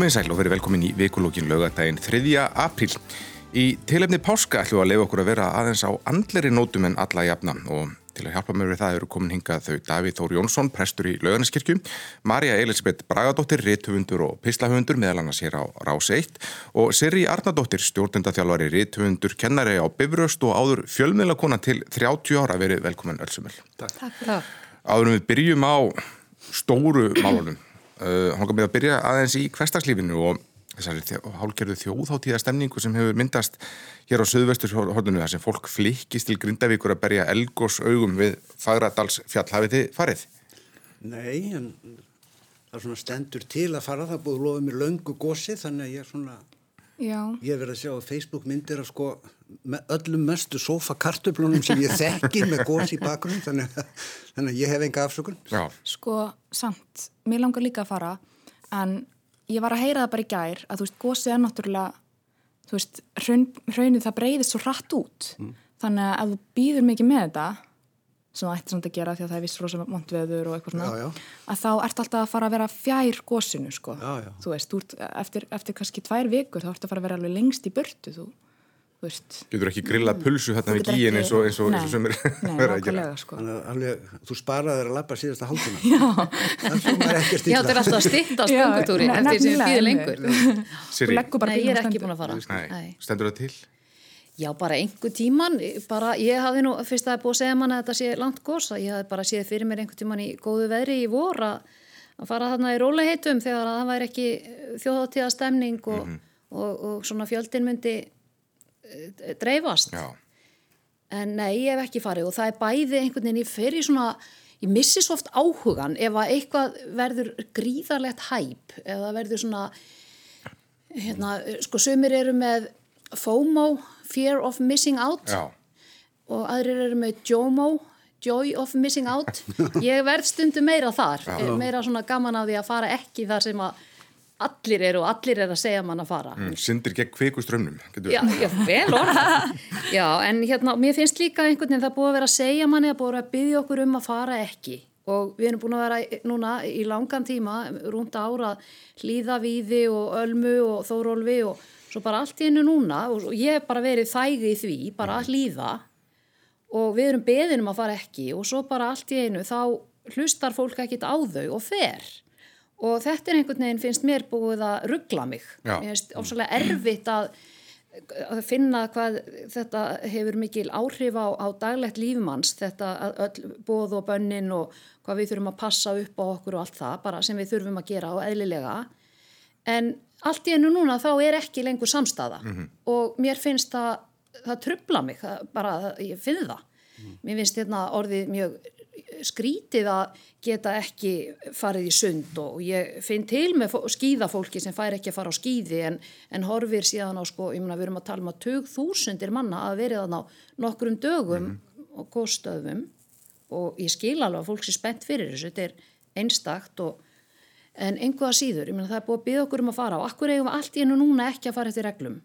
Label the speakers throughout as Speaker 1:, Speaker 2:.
Speaker 1: Komið sæl og verið velkomin í vikulókin laugadaginn 3. apríl. Í tilefni páska ætlum við að leiða okkur að vera aðeins á andleri nótum en alla jafna og til að hjálpa mér við það eru komin hingað þau Davíð Þór Jónsson, prestur í lauganiskirkju, Marja Elisabeth Bragadóttir, rithöfundur og pislahöfundur meðal annars hér á Rás 1 og Sirri Arnardóttir, stjórnendaþjálfari, rithöfundur, kennari á Bifröst og áður fjölmiðlakona til 30 ára verið velkomin.
Speaker 2: Takk.
Speaker 1: Áðurum við byrjum á stóru málunum Uh, hann kom með að byrja aðeins í hverstagslífinu og þessari hálgerðu þjóðháttíða stemningu sem hefur myndast hér á söðvestur hornunu þar sem fólk flikkist til Grindavíkur að berja elgós augum við Fagradals fjall. Hafið þið farið?
Speaker 3: Nei, en það er svona stendur til að fara. Það búið loðið mér löngu gósi þannig að ég er svona, Já. ég hef verið að sjá á Facebook myndir að sko með öllum mestu sofakartublunum sem ég þekki með gósi í bakgrunn þannig, þannig að ég hef enga afsökun.
Speaker 2: Já. Sko, samt, mér langar líka að fara en ég var að heyra það bara í gær að þú veist, gósið er náttúrulega þú veist, hraun, hraunið það breyðist svo hratt út mm. þannig að ef þú býður mikið með þetta sem það ætti samt að gera því að það er viss rosa montveður og eitthvað svona já, já. að þá ert alltaf að fara að vera fjær gósinu sko, já, þú veist, úr, eftir, eftir kannski tvær vikur þá ert að fara að vera alveg lengst í burtu þú
Speaker 1: Getur ekki grilla pulsu hérna við gíin eins og, sem er
Speaker 2: verið að gera.
Speaker 3: sko. alveg, Þú sparaði þér að lappa síðasta hálfuna
Speaker 4: Já. Það er alltaf að stitta á spöngutúri eftir sem við býðum lengur.
Speaker 2: Nei,
Speaker 4: ég er ekki búin að fara.
Speaker 1: Stendur það til?
Speaker 4: Já, bara einhver tíman bara, ég hafði nú, fyrst að það er búin að segja manna að þetta sé langt gósa, ég hafði bara séð fyrir mér einhver tíman í góðu veðri í vor að fara þarna í róliheitum þegar það væri ekki þjóðháttíða stemning og, mm -hmm. og, og svona fjöldin myndi Eh, dreifast Já. en nei, ég hef ekki farið og það er bæði einhvern veginn, ég fer í svona ég missi svo oft áhugan ef að eitthvað verður gríðarlegt hæp eða verður svona hérna, sko sömur eru með FOMO, Fear of Missing Out. Já. og aðrir eru með JOMO Joy of Missing Out. Ég verð stundu meira þar. Já. meira svona gaman af því að fara ekki þar sem að allir eru og allir eru að segja mann að fara. Mm,
Speaker 1: Sindir gegn kveikuströmmnum
Speaker 4: Já, já, vel orða Já, en hérna, mér finnst líka einhvern veginn það búið að vera að segja manni að búið að byggja okkur um að fara ekki. Og við erum búin að vera núna í langan tíma rúnd ára hlýða víði og ölmu og þórólfi og svo bara allt í hennu núna og ég hef bara verið þægi í því, bara að hlýða og við erum beðinum að fara ekki og svo bara allt í hennu þá hlustar fólk ekkit á þau og fer. Og þetta er einhvern veginn finnst mér búið að ruggla mig. Já. mér finnst ofsalega erfitt að, að finna hvað þetta hefur mikil áhrif á, á daglegt lífumanns þetta öll bóð og bönnin og hvað við þurfum að passa upp á okkur og allt það bara sem við þurfum að gera og eðlilega. En allt í enu núna þá er ekki lengur samstafa mm -hmm. og mér finnst það það trubla mig, það, bara ég finn það mm. mér finnst þetta orðið mjög skrítið að geta ekki farið í sund og ég finn til með skýðafólki sem fær ekki að fara á skýði en, en horfir síðan á sko, ég meina við erum að tala um að tög þúsundir manna að verið að ná nokkrum dögum mm -hmm. og góðstöðum og ég skil alveg að fólk sé spennt fyrir þessu, þetta er einstakt og en einhverja síður, ég meina það er búið að byggja okkur um að fara og akkur eigum við allt í enu núna ekki að fara eftir reglum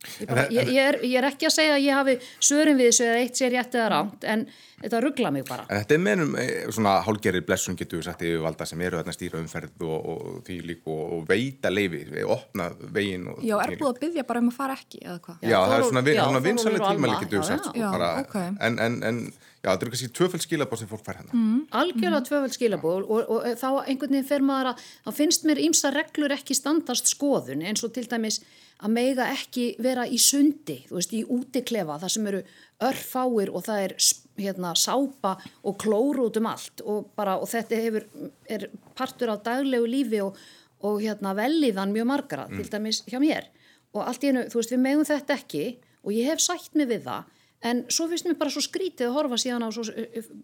Speaker 4: Ég, bara, ég, ég, er, ég er ekki að segja að ég hafi svörum við þessu eða eitt sér rétt eða ránt en þetta ruggla mig bara
Speaker 1: en Þetta er meðnum eh, svona hálgerir blessun getur við sagt yfir valda sem eru að stýra umferð og, og því líku og, og veita leifi, við opna vegin
Speaker 2: Já, er búið að byggja bara um að fara ekki eða hvað?
Speaker 1: Já, já, það er svona, svona vinsalega tímæli getur við sagt já, bara, okay. en, en, en já, þetta er kannski tvöföld skilabóð sem fólk fær hérna
Speaker 4: mm. Algjörlega mm. tvöföld skilabóð og, og þá einhvern veginn fer maður að þá finnst mér ímsa reglur ekki standast skoðun eins og til dæmis að meiga ekki vera í sundi, þú veist, í útiklefa þar sem eru örfáir og það er hérna sápa og klóru út um allt og bara, og þetta hefur, er partur af daglegu lífi og, og hérna velliðan mjög margara, mm. til dæmis hjá mér og allt í hennu, þú veist, við megum þetta ekki og ég hef sætt mig við það en svo finnst mér bara svo skrítið að horfa síðan á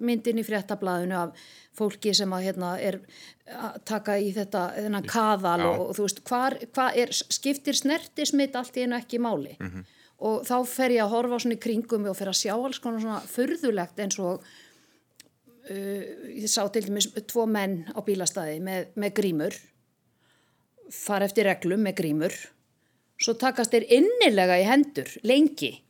Speaker 4: myndin í fréttablaðinu af fólki sem að hérna er að taka í þetta þennan kaðal og, og þú veist hvað hva er, skiptir snertismitt allt í einu ekki máli? Mm -hmm. og þá fer ég að horfa svona í kringum og fer að sjá alls konar svona förðulegt eins og uh, ég sá til dæmis tvo menn á bílastæði með, með grímur far eftir reglum með grímur svo takast þeir innilega í hendur lengi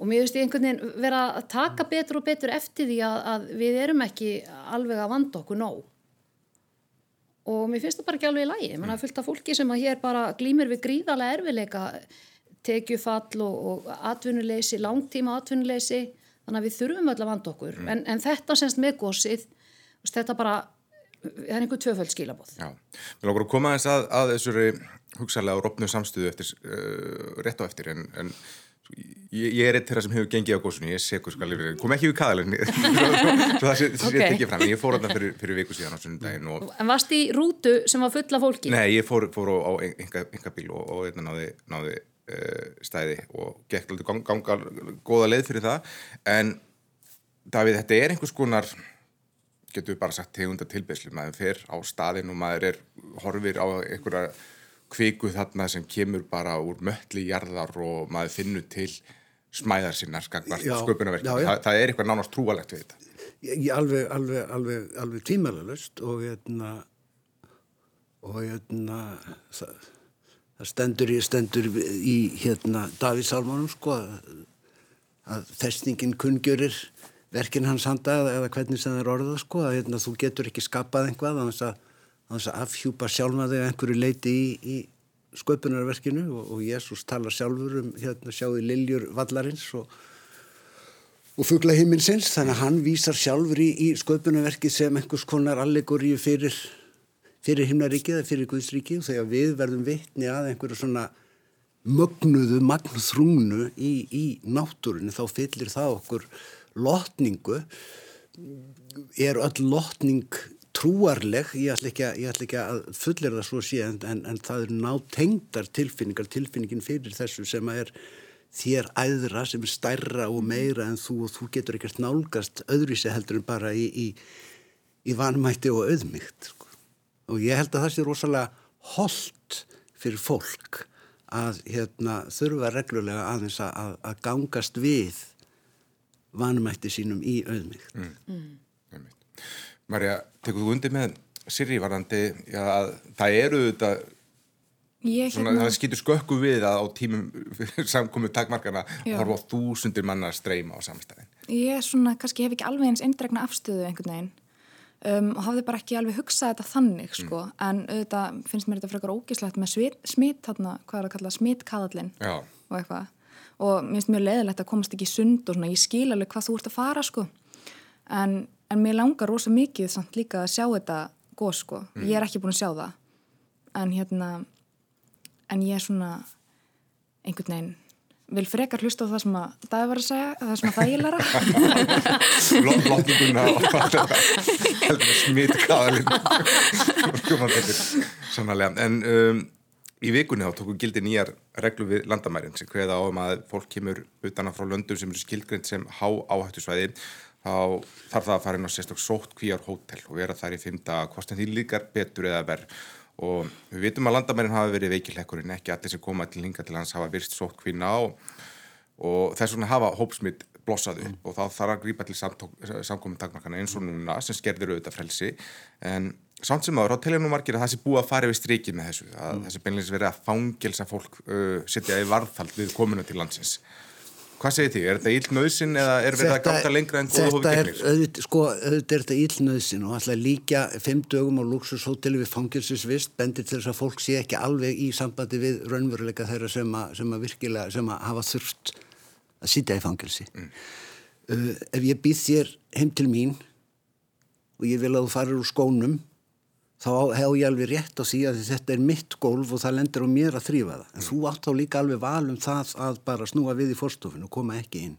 Speaker 4: og mér finnst ég einhvern veginn vera að taka betur og betur eftir því að, að við erum ekki alveg að vanda okkur nóg. Og mér finnst það bara ekki alveg í lægi mann har fullt af fólki sem að hér bara glýmir við gríðarlega erfileika tekjufall og, og atvinnuleysi langtíma atvinnuleysi. Þannig að við þurfum öll að vanda okkur. Mm. en, en þetta semst með gósið þetta bara, það er einhver tvöföld skilabóð
Speaker 1: Já, við lókur að koma þess að, að þessari hugsalega og rofnu samstöðu eftir, uh, rétt á eftir en, en Ég, ég er eitt þeirra sem hefur gengið á góðsunni, ég er segur sko alveg, kom ekki við kaðalinn, það sé okay. ekki fram, ég fór þarna fyrir, fyrir viku síðan á sunnudagin. Og...
Speaker 4: En varst í rútu sem var fulla fólki?
Speaker 1: Nei, ég fór, fór á enga, bíl og, og einna náði, náði uh, stæði og gekk alveg gang, gangar góða leið fyrir það, en Davíð, þetta er einhvers konar, getur við bara sagt tegunda tilbæslu, maður fer á staðin og maður er horfir á einhverja kviku þarna sem kemur bara úr mölli jarðar og maður finnur til smæðar sinnar sköpunarverk Þa, það er eitthvað nánast trúalegt við þetta.
Speaker 3: Ég, ég alveg, alveg, alveg, alveg tímalalust og hérna og hérna það, það stendur í stendur í hérna Davís Salmónum sko að festningin kungjörir verkinn hans handa eða hvernig sem það er orðað sko að hérna, þú getur ekki skapað einhvað þannig að þannig að afhjúpa sjálfa þig einhverju leiti í, í sköpunarverkinu og, og Jésús tala sjálfur um hérna sjáði Liljur vallarins og, og fuggla himminsins þannig að hann vísar sjálfur í, í sköpunarverki sem einhvers konar allegoríu fyrir, fyrir himnaríkið eða fyrir Guðsríkið þegar við verðum vitni að einhverju svona mögnuðu magnþrúnu í, í náttúrunni þá fyllir það okkur lotningu. Er öll lotning trúarleg, ég ætla ekki að, ætla ekki að fullir það svo sé en, en, en það er nátengdar tilfinningar, tilfinningin fyrir þessu sem er þér æðra sem er stærra og meira en þú og þú getur ekkert nálgast öðruvísi heldur en bara í, í, í vanmætti og auðmygt. Sko. Og ég held að það sé rosalega holdt fyrir fólk að hérna, þurfa reglulega aðeins að, að gangast við vanmætti sínum í auðmygt. Mm. Mm.
Speaker 1: Marja, tekur þú undir með Sirri varandi, já, það eru þetta Svona, hérna... það skýtur skökku við að á tímum samkomið takmarkana horfa á þúsundir manna að streyma á samstæðin
Speaker 2: ég svona, kannski hef ekki alveg eins eindregna afstöðu einhvern veginn um, og hafði bara ekki alveg hugsað þetta þannig sko. mm. en auðvitað finnst mér þetta frekar ógíslegt með smitt, þarna, hvað er að kalla smittkadallin og eitthvað og mér finnst mjög leðilegt að komast ekki sund og svona, ég skil alveg hvað þú ert að fara sko. en en mér langar rosa mikið samt líka að sjá þetta góð sko, mm. ég er ekki búin að sjá það. En hérna en ég er svona einhvern veginn vil frekar hlusta á það sem að það var að segja, það sem að það ég læra.
Speaker 1: Lottinguna smitkaðalinn. Sannarlega. En um, í vikunni þá tóku gildi nýjar reglu við landamærin sem hveða á um að fólk kemur utan að frá löndum sem eru skildgrind sem há áhættu svæði þá þarf það að fara inn á sérstaklega sótt kvíjar hótel og vera þar í fymta hvort en því líkar betur eða verð og við vitum að landamærin hafa verið veikilekkurinn ekki allir sem koma til hinga til hans hafa virst sótt kvína á og þess vegna hafa hópsmitt blossaðu mm. og þá þarf að grípa til samkominn takmarkana eins og núna sem skerðir auðvitað frelsi en samt sem ára á teljum margir að það sé búið að fara við strikið með þessu að mm. þessi beinleins verið að fangelsa fólk uh, setja í varðhald við komuna til landsins Hvað segir þið? Er þetta íllnöðsin eða er við það að ganga lengra en góða hófi
Speaker 3: gegnir? Er, sko, auðvitað er þetta íllnöðsin og alltaf líka fimm dögum á luxushóteli við fangilsisvist bendir til þess að fólk sé ekki alveg í sambandi við raunveruleika þeirra sem að, sem að virkilega, sem að hafa þurft að sitja í fangilsi. Mm. Uh, ef ég býð þér heim til mín og ég vil að þú farir úr skónum þá hef ég alveg rétt á því að þetta er mitt gólf og það lendur á mér að þrýfa það. En mm. þú átt þá líka alveg valum það að bara snúa við í fórstofinu og koma ekki inn.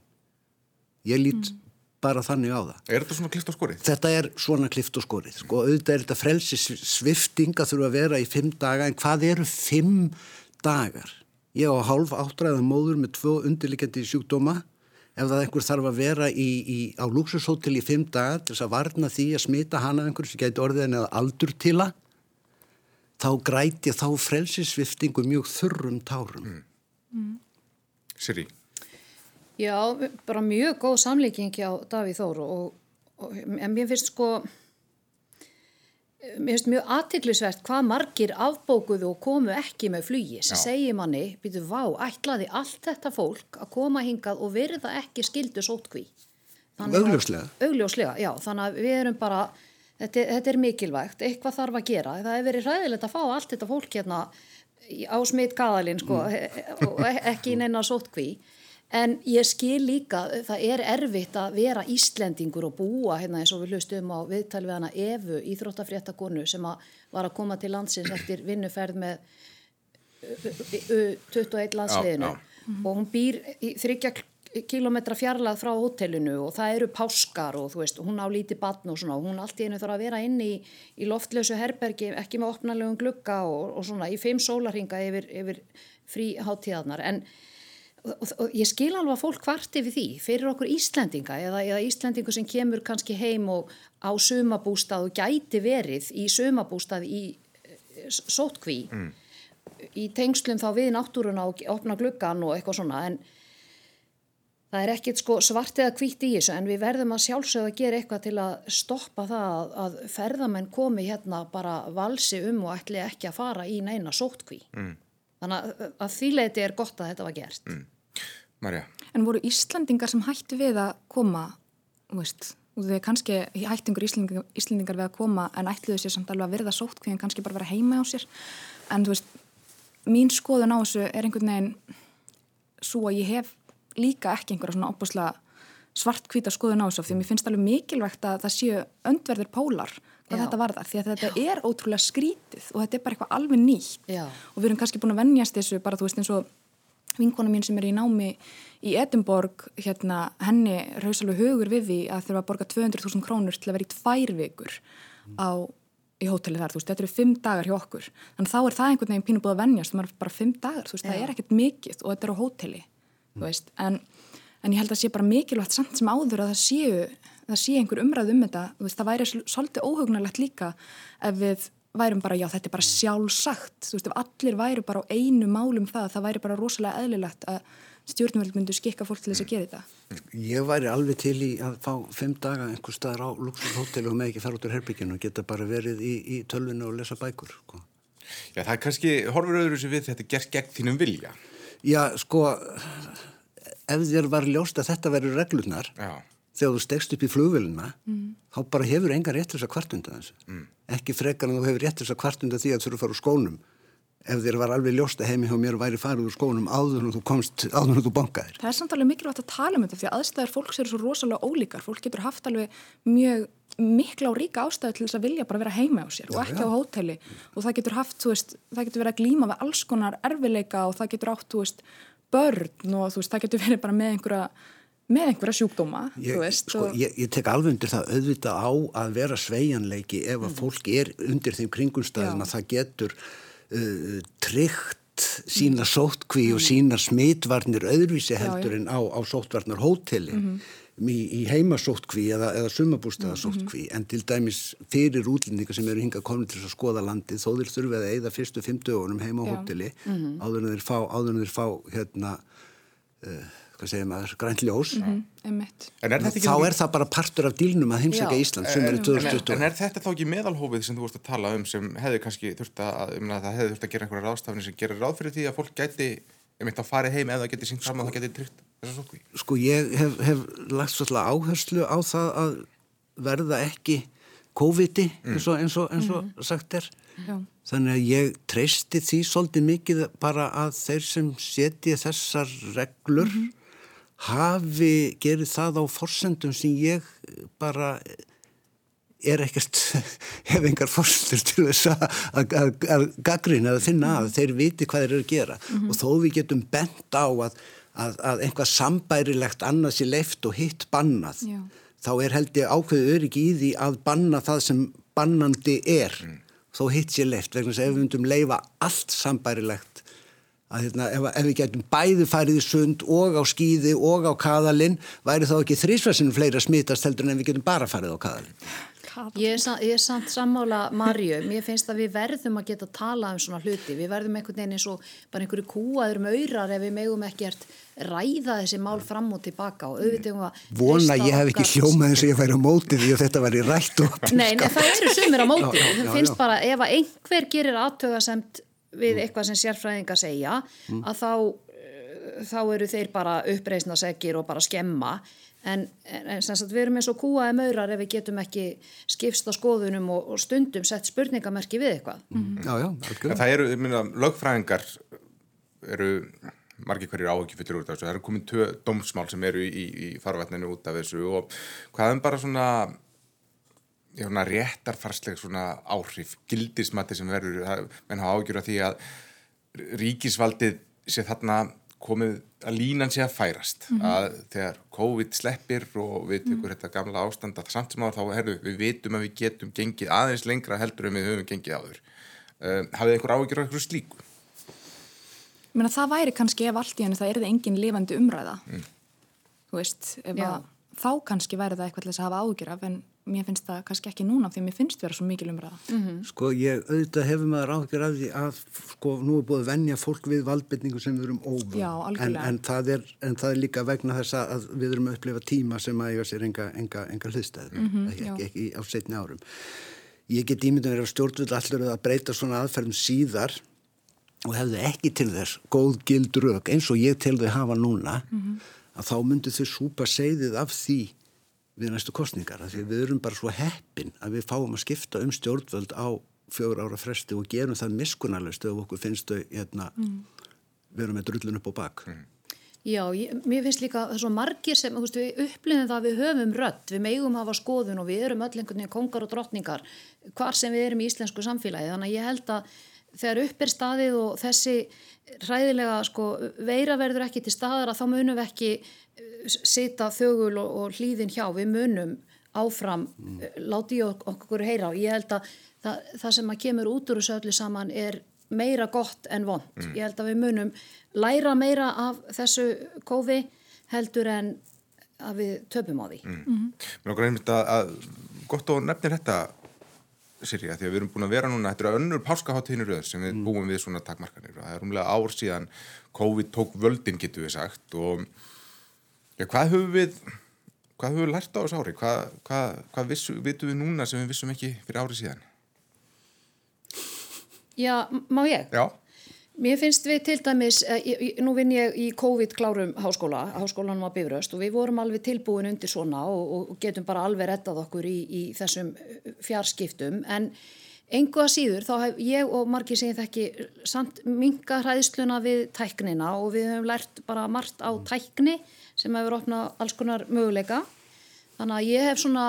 Speaker 3: Ég lít mm. bara þannig á það.
Speaker 1: Er þetta svona klift og skorið?
Speaker 3: Þetta er svona klift og skorið. Sko auðvitað er þetta frelsi svifting að þurfa að vera í fimm daga en hvað eru fimm dagar? Ég á hálf áttræða móður með tvö undirlikjandi sjúkdóma ef það einhver þarf að vera í, í, á luxushótel í fimm dagar til þess að varna því að smita hana einhver sem gæti orðið en eða aldur til að þá græti þá frelsisviftingu mjög þurrum tárum mm.
Speaker 1: Mm. Siri
Speaker 4: Já, bara mjög góð samlíking á Davíð Þóru og, og en mér finnst sko mér finnst mjög aðtillisvert hvað margir afbókuðu og komu ekki með flugi. Sem segir manni, býtu vá, ætlaði allt þetta fólk að koma hingað og verða ekki skildu sótkví
Speaker 3: augljóslega.
Speaker 4: Augljóslega, já, þannig að við erum bara þetta, þetta er mikilvægt, eitthvað þarf að gera. Það hefur verið ræðilegt að fá allt þetta fólk hérna á smitt kaðalinn sko, mm. og e, ekki inn enna sótkví en ég skil líka það er erfitt að vera Íslendingur og búa hérna eins og við hlustum á viðtal við hana Evu, íþróttafréttakonu sem að var að koma til landsins eftir vinnuferð með 21 landsliðinu. Og hún býr þryggja kilometra fjarlað frá hotellinu og það eru páskar og þú veist, hún á líti batn og svona og hún allt í einu þarf að vera inn í, í loftlösu herbergi, ekki með opnalegum glugga og, og svona í fimm sólarhinga yfir, yfir frí hátíðarnar en og, og ég skil alveg að fólk kvarti við því fyrir okkur Íslendinga eða, eða Íslendingu sem kemur kannski heim og á sumabústað og gæti verið í sumabústað í eh, sótkví mm. í tengslum þá við náttúruna og opna gluggan og eitthvað svona en Það er ekkert sko svart eða kvítt í þessu en við verðum að sjálfsögða gera eitthvað til að stoppa það að, að ferðamenn komi hérna bara valsi um og ætli ekki að fara í neina sótkví. Mm. Þannig að, að þýleiti er gott að þetta var gert. Mm.
Speaker 1: Marja.
Speaker 2: En voru Íslandingar sem hættu við að koma, veist, og þegar kannski hættingur Íslandingar, Íslandingar við að koma en ætluðu sér samt alveg að verða sótkví en kannski bara vera heima á sér. En þú veist, mín skoðun á þessu er einhvern veginn svo að ég hef líka ekki einhverja svona opusla svartkvíta skoðun á þessu því mér finnst alveg mikilvægt að það séu öndverðir pólar hvað Já. þetta varðar því að þetta Já. er ótrúlega skrítið og þetta er bara eitthvað alveg nýtt Já. og við erum kannski búin að vennjast þessu bara þú veist eins og vinkona mín sem er í námi í Edinborg hérna henni rausalega hugur við því að þurfa að borga 200.000 krónur til að vera í tvær vikur á í hótelið þar, þú veist, þetta eru fimm dagar hjá okkur þannig þá er það einhvern veginn pínu búið að vennjast, það er bara fimm dagar, þú veist, það er ekkert mikið og þetta er á hóteli veist, en, en ég held að sé bara mikilvægt samt sem áður að það séu það sé einhver umræð um þetta veist, það væri svolítið óhugnalegt líka ef við værum bara, já þetta er bara sjálfsagt þú veist, ef allir væri bara á einu málum það, það væri bara rosalega eðlilegt að stjórnvöld myndu skikka fólk til þess að gera þetta
Speaker 3: Ég væri alveg til í að fá fimm daga einhver staðar á luxushóteli og með ekki fara út úr herbygginu og geta bara verið í, í tölvinu og lesa bækur sko.
Speaker 1: Já, það er kannski, horfur öðru sem við þetta gerst gegn þínum vilja
Speaker 3: Já, sko, ef þér var ljóst að þetta verður reglunar, Já. Þegar þú stegst upp í flugvelina, mm. þá bara hefur enga rétt þess að kvartunda þessu. Mm. Ekki frekar en þú hefur rétt þess að kvartunda því að þú þurfa að fara úr skónum. Ef þér var alveg ljóst að heimi hjá mér væri farið úr skónum áður en þú komst, áður en þú bankaðir.
Speaker 2: Það er samt alveg mikilvægt að tala um þetta því að aðstæðar fólks eru svo rosalega ólíkar. Fólk getur haft alveg mjög mikla og ríka ástæðu til þess að vilja bara vera heima á sér já, og ekki já. á hóteli og það getur haft, þú veist, það getur verið að glíma við alls konar erfileika og það getur átt, þú veist, börn og þú veist, það getur verið bara með einhverja með einhverja sjúkdóma,
Speaker 3: ég,
Speaker 2: veist
Speaker 3: sko,
Speaker 2: og...
Speaker 3: ég, ég tek alveg undir það auðvitað á að vera sveianleiki ef að mm. fólk er undir þeim kringumstæðum að það getur uh, tryggt sína sótkví mm. og sína smitvarnir öðruvísi heldur já, en á, á sótvarnar hóteli mm -hmm í, í heimasóttkví eða, eða sumabústæðasóttkví mm -hmm. en til dæmis fyrir útlendingar sem eru hingað komin til að skoða landi þó þeir þurfið að eigða fyrstu fimm dögunum heima á hóteli mm -hmm. áður en þeir fá, þeir fá hérna uh, hvað segir maður, grænt ljós mm -hmm.
Speaker 1: er
Speaker 3: þá er það bara partur af dílnum að heimsækja Ísland í 2020
Speaker 1: En er þetta þá ekki meðalhófið sem þú vorust að tala um sem hefði kannski þurft að, um að það hefði þurft að gera einhverja ráðstafni sem gerir ráð fyrir því að fólk gæti um eitt að fari heim eða geti sínt saman að það geti tryggt þessa sótkví?
Speaker 3: Sko ég hef, hef lagt svolítið áherslu á það að verða ekki COVID-i mm. eins og, eins og, eins og mm. sagt er Já. þannig að ég treysti því svolítið mikið bara að þeir sem setja þessar reglur mm -hmm. Hafi gerið það á forsendum sem ég bara er ekkert, hef engar fórslur til þess að gaggrina að finna að þeir viti hvað þeir eru að gera mm -hmm. og þó við getum bent á að, að, að einhvað sambærilegt annað sér leift og hitt bannað Já. þá er held ég ákveðu öryggi í því að banna það sem bannandi er mm. þó hitt sér leift vegna þess að ef við myndum leifa allt sambærilegt að hérna, ef, ef við getum bæði farið í sund og á skýði og á kaðalinn væri þá ekki þrísværsinu fleira smitast heldur en við getum bara farið á kaðalinn?
Speaker 4: Ég er, ég er samt sammála Marju, mér finnst að við verðum að geta að tala um svona hluti, við verðum einhvern veginn eins og bara einhverju kúaður um öyrar ef við megum ekkert ræða þessi mál fram og tilbaka. Og auðvitað um að
Speaker 3: Vona ég hef ekki hljómað eins og ég færi á móti því að þetta var í rætt og
Speaker 4: Nei, en það eru sumir á móti, það finnst já. bara ef að einhver gerir aðtöðasemt við mm. eitthvað sem sérfræðinga segja mm. að þá, eh, þá eru þeir bara uppreysna segir og bara skemma en, en sagt, við erum eins og kúaði maurar ef við getum ekki skipst á skoðunum og, og stundum sett spurningamerki við eitthvað
Speaker 3: mm. Já, já, algjörlega
Speaker 1: Það eru, ég minna, lögfræðingar eru margir hverjir áhugifillir út af þessu það eru komin tvö dómsmál sem eru í, í farvætninu út af þessu og hvað er bara svona svona réttarfarsleg svona áhrif gildismatti sem verður menn hafa áhugjur af því að ríkisvaldið sé þarna komið að línan sé að færast mm -hmm. að þegar COVID sleppir og við tökum mm -hmm. þetta gamla ástand að samt sem á þá herru við vitum að við getum gengið aðeins lengra heldur en við höfum gengið áður uh, hafið ykkur áhyggjur á ykkur slíku?
Speaker 2: Mér meina það væri kannski ef allt í henni það er það engin lifandi umræða mm. þú veist, að, þá kannski væri það eitthvað til þess að hafa áhyggjur af en mér finnst það kannski ekki núna því mér finnst vera svo mikil umræða. Mm
Speaker 3: -hmm. Sko ég auðvitað hefur maður áhugir af því að sko nú er búið að vennja fólk við valdbytningu sem við erum óvöld en, en, en það er líka vegna þess að við erum að upplifa tíma sem að eiga sér enga, enga, enga hlustæð mm -hmm, ekki, ekki, ekki á setni árum. Ég get ímyndin að vera stjórnvöld allur að breyta svona aðferðum síðar og hefðu ekki til þess góð gild rauk eins og ég til þau hafa núna mm -hmm. að þá myndu þau súpa segðið af því við næstu kostningar því við erum bara svo heppin að við fáum að skipta um stjórnvöld á fjögur ára fresti og gerum það miskunarlegst ef okkur finnst þau hérna, mm. vera með drullun upp á bak mm.
Speaker 4: Já, ég, mér finnst líka það er svo margir sem, þú veist, við upplifum það að við höfum rött, við megum hafa skoðun og við erum öll einhvern veginn kongar og drottningar hvar sem við erum í íslensku samfélagi þannig að ég held að þegar upp er staðið og þessi ræðilega sko, veira verður ekki til staðar að þá munum við ekki sita þögul og, og hlýðin hjá við munum áfram mm. láti ég okkur heyra og ég held að það, það sem að kemur út úr þessu öllu saman er meira gott en vond mm. ég held að við munum læra meira af þessu kófi heldur en að við töpum á því mm.
Speaker 1: Mér okkur einmitt að, að gott og nefnir þetta Sirja, því að við erum búin að vera núna, þetta er önnur páskaháttíðinu röð sem við mm. búum við svona takmarkanir og það er umlega ár síðan COVID tók völdin getur við sagt og Já, hvað höfum við, hvað höfum við lært á þessu ári? Hvað, hvað, hvað vissu, vitum við núna sem við vissum ekki fyrir ári síðan?
Speaker 4: Já, má ég?
Speaker 1: Já.
Speaker 4: Mér finnst við til dæmis, eh, nú vinn ég í COVID-klárum háskóla, háskólanum á Bifröst og við vorum alveg tilbúin undir svona og, og getum bara alveg rettað okkur í, í þessum fjarskiptum en Engu að síður þá hef ég og margir segið ekki samt minga hræðsluna við tæknina og við höfum lært bara margt á tækni sem hefur opnað alls konar möguleika. Þannig að ég hef svona,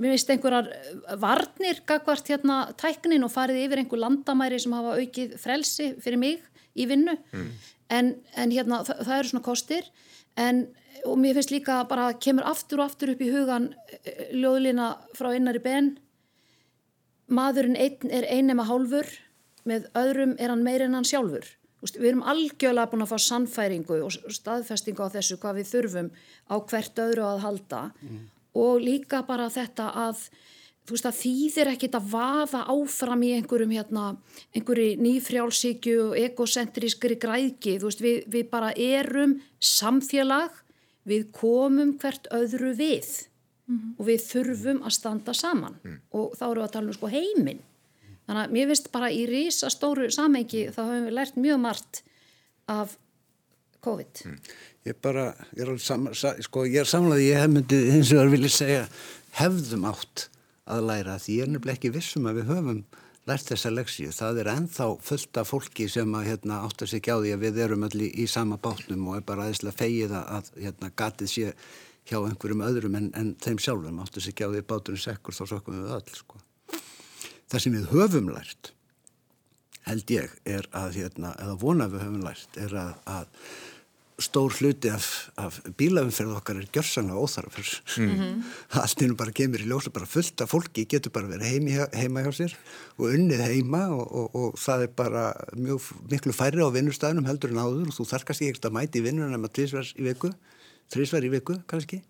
Speaker 4: mér veist einhverjar varnir gagvart hérna tæknin og farið yfir einhver landamæri sem hafa aukið frelsi fyrir mig í vinnu. Mm. En, en hérna það, það eru svona kostir en og mér finnst líka bara kemur aftur og aftur upp í hugan eh, ljóðlina frá einnari benn. Maðurinn einn er einnema hálfur, með öðrum er hann meir en hann sjálfur við erum algjörlega búin að fá sannfæringu og staðfestingu á þessu hvað við þurfum á hvert öðru að halda mm. Og líka bara þetta að þú veist að þýðir ekkit að vaða áfram í einhverjum hérna, einhverju nýfrjálsíkju og egocentrískri græðki, þú veist við, við bara erum samfélag, við komum hvert öðru við mm -hmm. og við þurfum að standa saman mm. og þá eru við að tala um sko heiminn Þannig að mér finnst bara í rísa stóru samengi þá hefum við lært mjög margt af COVID. Mm.
Speaker 3: Ég bara, ég er alveg sam, sko, ég er samlaði, ég hef myndið eins og vilja segja hefðum átt að læra því ég er nefnilega ekki vissum að við höfum lært þessa leksíu. Það er enþá fullt af fólki sem að hérna, átta sig á því að við erum allir í sama bátnum og er bara aðeinslega fegið að hérna, gatið sé hjá einhverjum öðrum en, en þeim sjálfum átta sig á því báturinn sekkur þá sökum við öll sko. Það sem við höfum lært, held ég, er að, hérna, eða vona við höfum lært, er að, að stór hluti af, af bílaumferð okkar er gjörsanlega óþarfur. Mm -hmm. Allt innum bara kemur í ljósa, bara fullt af fólki getur bara verið heima, heima hjá sér og unnið heima og, og, og það er bara mjög, miklu færri á vinnustæðinum heldur en áður og þú þarkast ekki ekkert að mæti í vinnunum nema trísverð í viku, þrísverð í viku kannski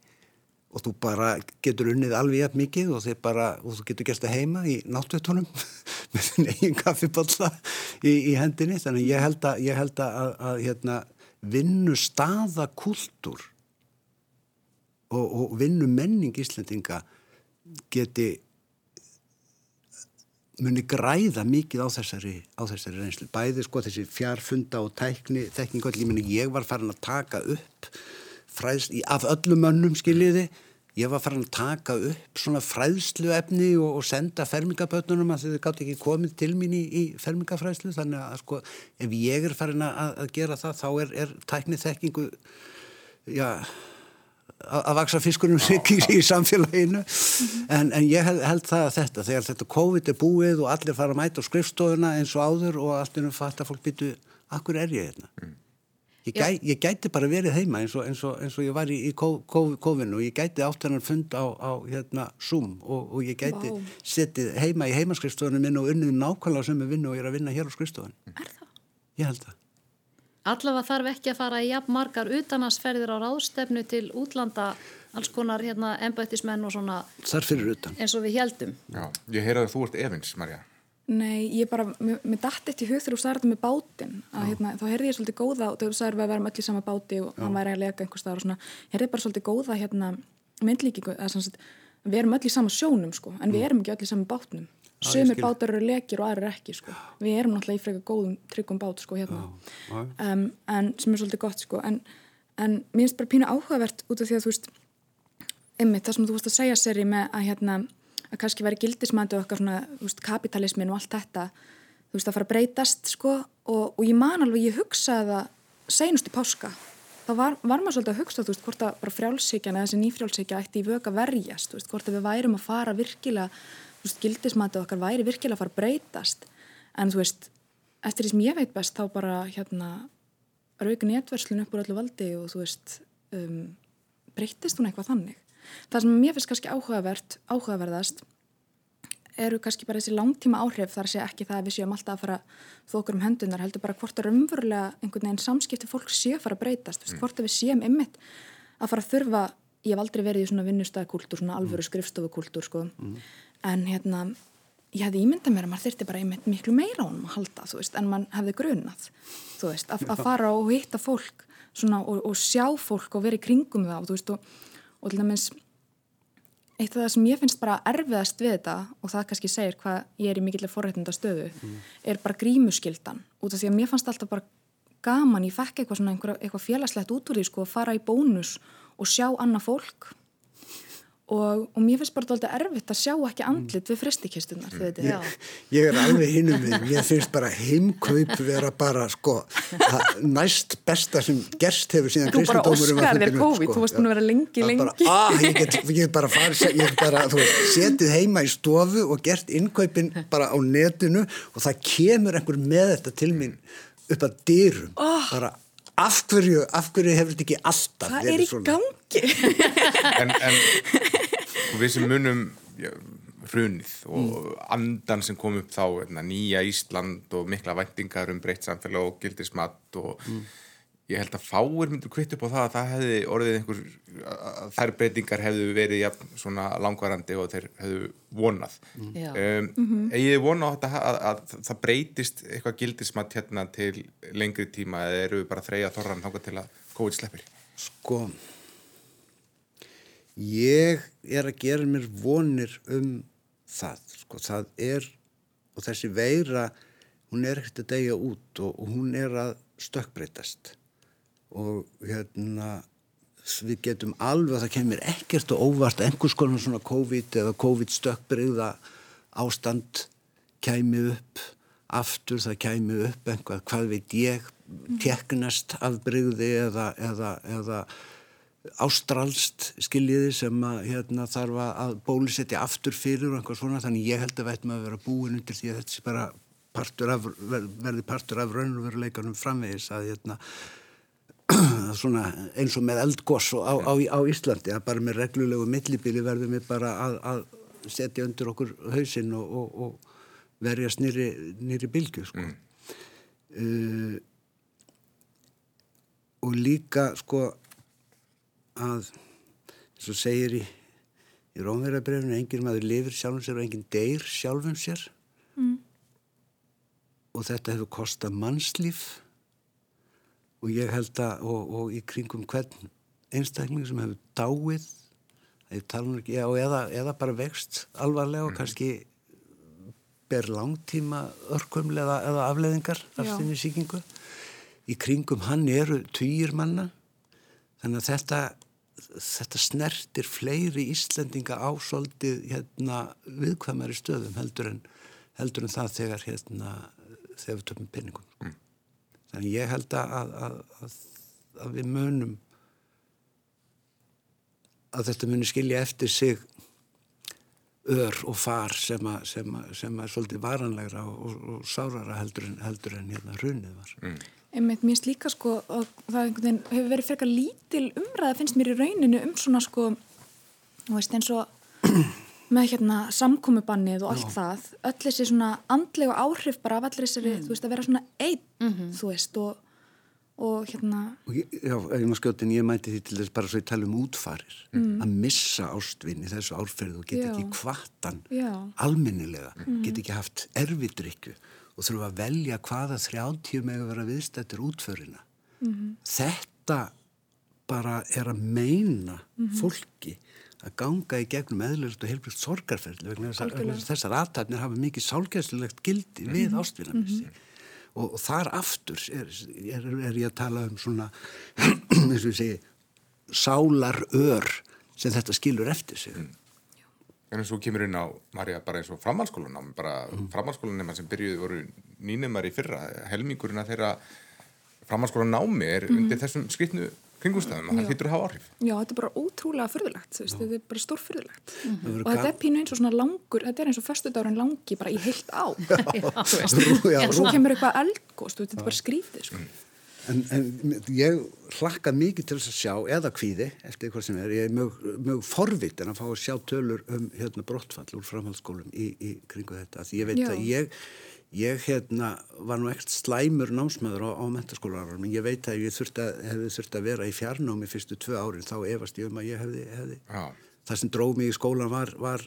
Speaker 3: og þú bara getur unnið alveg jægt mikið og, bara, og þú getur gert það heima í náttuðtónum með þinn eigin kaffiballa í, í hendinni þannig ég held að, ég held að, að hérna, vinnu staðakultúr og, og vinnu menning Íslandinga geti muni græða mikið á þessari, á þessari reynslu. Bæði sko þessi fjárfunda og tækni, þekkingu, ég var farin að taka upp fræðslu af öllum mönnum skiljiði ég var farin að taka upp svona fræðslu efni og, og senda fermingabötnunum að þau gátt ekki komið til mín í, í fermingafræðslu. Þannig að sko ef ég er farin að, að gera það þá er, er tæknið þekkingu já að vaksa fiskunum sikir í samfélaginu. En, en ég held, held það að þetta þegar þetta COVID er búið og allir fara að mæta á skrifstofuna eins og áður og allt innum fatt að fólk byttu, akkur er ég hérna? Mm. Ég, gæ, ég gæti bara verið heima eins og, eins og, eins og ég var í, í COVID-19 og ég gæti átt hennar fund á, á hérna, Zoom og, og ég gæti wow. setið heima í heimaskrifstofunum minn og unnið nákvæmlega sem er vinnu og ég er að vinna hér á skrifstofun.
Speaker 2: Er það?
Speaker 3: Ég held það.
Speaker 4: Allavega þarf ekki að fara í jafn margar utanansferðir á ráðstefnu til útlanda alls konar hérna embættismenn og svona
Speaker 3: Þar fyrir utan.
Speaker 4: eins og við heldum
Speaker 1: Já, ég heyraði að þú ert Evins, Marja
Speaker 2: Nei, ég bara, mér dætti eftir hug þegar þú sagði þetta með bátinn að hérna, þá heyrði ég svolítið góða og þú sagði við vera öll í sama báti og hann væri að lega einhver staðar og svona, heyrði bara svolítið góða hérna myndlíkingu, að sagt, við erum öll í sama sjónum sko, en við erum ekki öll í sama bátnum Sumir bátar eru lekir og aðra ekki sko. Við erum náttúrulega í freka góðum tryggum bát sko hérna. Um, en sem er svolítið gott sko. En, en mér finnst bara pínu áhugavert út af því að þú veist, ymmið það sem þú veist að segja sér í með að hérna, að kannski veri gildismæntu okkar svona, þú veist, kapitalismin og allt þetta, þú veist, að fara að breytast sko. Og, og ég man alveg, ég hugsaði það seinust í páska. þá var, var maður svolítið að hugsa þú veist hvort að bara frjálsíkjan eða þessi nýfrjálsíkja ætti í vöga verjast, þú veist hvort að við værum að fara virkilega þú veist, gildismatið okkar væri virkilega að fara að breytast. En þú veist, eftir því sem ég veit best þá bara hérna rauk netverslun það sem mér finnst kannski áhugavert áhugaverðast eru kannski bara þessi langtíma áhrif þar sé ekki það að við séum alltaf að fara þokur um hendunar heldur bara hvort að raunverulega einhvern veginn samskipti fólk sé að fara að breytast mm. hvort að við séum ymmit að fara að þurfa ég hef aldrei verið í svona vinnustæðkultúr svona alvöru skrifstofukultúr sko. Mm. En hérna ég hefði ímyndað mér að maður þurfti bara einmitt miklu meira á hann að halda þú veist en mann hefði grunað þú veist að, að fara og hitta fólk svona og, og sjá fólk og vera í kringum það þú veist og, og til dæmis eitt af það sem ég finnst bara erfiðast við þetta og það kannski segir hvað ég er í mikilvæg forrætnda stöðu mm. er bara grímuskyldan út af því að mér fannst alltaf bara gaman ég fekk eitthvað eitthvað félagslegt út úr því sko að fara í bónus og sjá annað fólk Og, og mér finnst bara alltaf erfitt að sjá ekki andlit við fristikistunar
Speaker 3: ég, ég er alveg hinnum við mér finnst bara heimkaup vera bara sko, næst besta sem gerst hefur síðan
Speaker 2: þú bara oskar þér COVID, sko, þú varst búin að vera lengi lengi
Speaker 3: bara, ah, ég get, get bara farið ég get bara, veist, setið heima í stofu og gert innkaupin bara á netinu og það kemur einhver með þetta til mín upp að dyrum. Oh. bara af hverju, af hverju hefur þetta ekki alltaf
Speaker 2: það er í svona? gangi?
Speaker 1: En, en við sem munum já, hrunið og mm. andan sem kom upp þá hérna, nýja Ísland og mikla vendingar um breytt samfélag og gildismat og mm. ég held að fáir myndur kvitt upp á það að það hefði orðið einhver þær breytingar hefðu verið ja, svona langvarandi og þeir hefðu vonað mm. um, mm -hmm. eigið vona að, að, að það breytist eitthvað gildismat hérna til lengri tíma eða eru við bara að þreja þorran hanga til að COVID sleppir?
Speaker 3: Sko ég er að gera mér vonir um það sko það er og þessi veira hún er ekkert að degja út og, og hún er að stökkbreytast. Og hérna við getum alveg að það kemur ekkert og óvart einhvers konar svona COVID eða COVID stökkbreyða ástand kæmi upp aftur það kæmi upp einhvað hvað veit ég teknast afbreyði eða, eða, eða ástralst skiljiði sem að hérna, þarf að bólusetja aftur fyrir og einhver svona þannig ég held að veitum að vera búin undir því að þetta sé bara partur af, verði partur af raunveruleikanum framvegis að hérna, svona, eins og með eldgoss á, á, á Íslandi að bara með reglulegu millibili verðum við bara að, að setja undir okkur hausinn og, og, og verjast nýri bilgu sko. mm. uh, og líka sko að eins og segir í, í Rómverðarbrefinu enginn maður lifir sjálfum sér og enginn deyr sjálfum sér. Mm. og þetta hefur kostað mannslíf. Og ég held að og, og í kringum hvern einstakling sem hefur dáið ekki, já, eða, eða bara vext alvarlega og mm. kannski ber langtíma örkumlega eða afleðingar af þenni síkingu í kringum hann eru týjir manna. Þannig að þetta þetta snertir fleiri Íslendinga á svolítið hérna, viðkvæmari stöðum heldur en, heldur en það þegar hérna, þegar við töfum pinningum mm. þannig ég held að, að, að, að við munum að þetta munir skilja eftir sig ör og far sem að sem að, sem að svolítið varanlegra og, og, og sárara heldur en, heldur en hérna hrunið var mm.
Speaker 2: Einmitt, mér finnst líka sko og það hefur verið frekar lítil umræða finnst mér í rauninu um svona sko þú veist eins og með hérna samkómubannið og allt Já. það öll þessi svona andlega áhrif bara af allir þessari, mm. þú veist, að vera svona einn, mm -hmm. þú veist, og, og hérna
Speaker 3: og ég, Já, ef ég maður skjóti en ég mæti því til þess bara svo ég tala um útfarir mm. að missa ástvinni þessu árferðu og geta ekki kvartan almennilega, mm. geta ekki haft erfidrykju og þurfa að velja hvaða þrjáttíu með að vera viðstættir útförina mm -hmm. þetta bara er að meina mm -hmm. fólki að ganga í gegnum eðlurist og heilbrist sorgarferðli vegna þessar, þessar aðtæfnir hafa mikið sálgæðslilegt gildi mm -hmm. við mhm. og, og þar aftur er, er, er ég að tala um svona eins og ég segi sálar ör sem þetta skilur eftir sig mm.
Speaker 1: En og kemur inn á Marja bara eins og framhalskólan bara mm. framhalskólan sem byrjuði voru nýnumar í fyrra helmingurinn að þeirra framhalskólan námi er mm. undir þessum skritnu kringumstæðum og það hittur að hafa áhrif.
Speaker 2: Já, þetta er bara ótrúlega fyrðulegt, þetta er bara stórfyrðulegt mm -hmm. og þetta er pínu eins og svona langur þetta er eins og förstudárun langi bara í heilt á en svo kemur eitthvað eldgóst og þetta er bara skrítið sko.
Speaker 3: En, en ég hlakka mikið til þess að sjá, eða kvíði, eftir hvað sem er, ég er mjög, mjög forvitt en að fá að sjá tölur um hérna, brottfall úr framhaldsskólum í, í kringu þetta. Því ég veit Já. að ég, ég hérna, var nú ekkert slæmur námsmaður á, á mentaskólarar, en ég veit að ég þurfti að, hefði þurfti að vera í fjarnámi fyrstu tvö árin, þá efast ég um að ég hefði, hefði það sem dróð mig í skólan var, var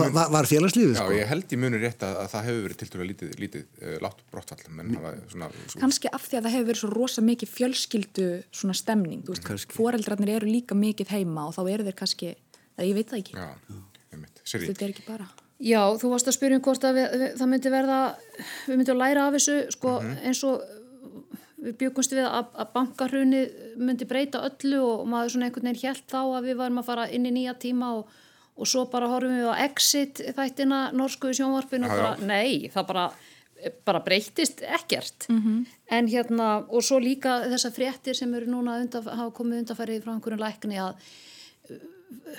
Speaker 3: var, var félagslífið
Speaker 1: sko? Já, ég held í munur rétt að, að það hefur verið til dæru lítið, lítið uh, látt brottfall
Speaker 2: svona, Kanski af því að það hefur verið svo rosa mikið fjölskyldu svona stemning, foreldrarnir eru líka mikið heima og þá eru þeir kannski það ég veit það ekki. Já, þetta er ekki bara.
Speaker 4: Já, þú varst að spyrja um hvort að við, það myndi verða við myndum að læra af þessu sko, mm -hmm. eins og við byggumst við að, að bankarhunni myndi breyta öllu og maður svona einhvern veginn helt þá að við varum að fara inn í nýja tíma og og svo bara horfum við á exit þættina norsku sjónvarpinu og bara, nei, það bara, bara breytist ekkert mm -hmm. en hérna, og svo líka þessar fréttir sem eru núna undaf, hafa komið undarfærið frá einhverjum lækni að uh,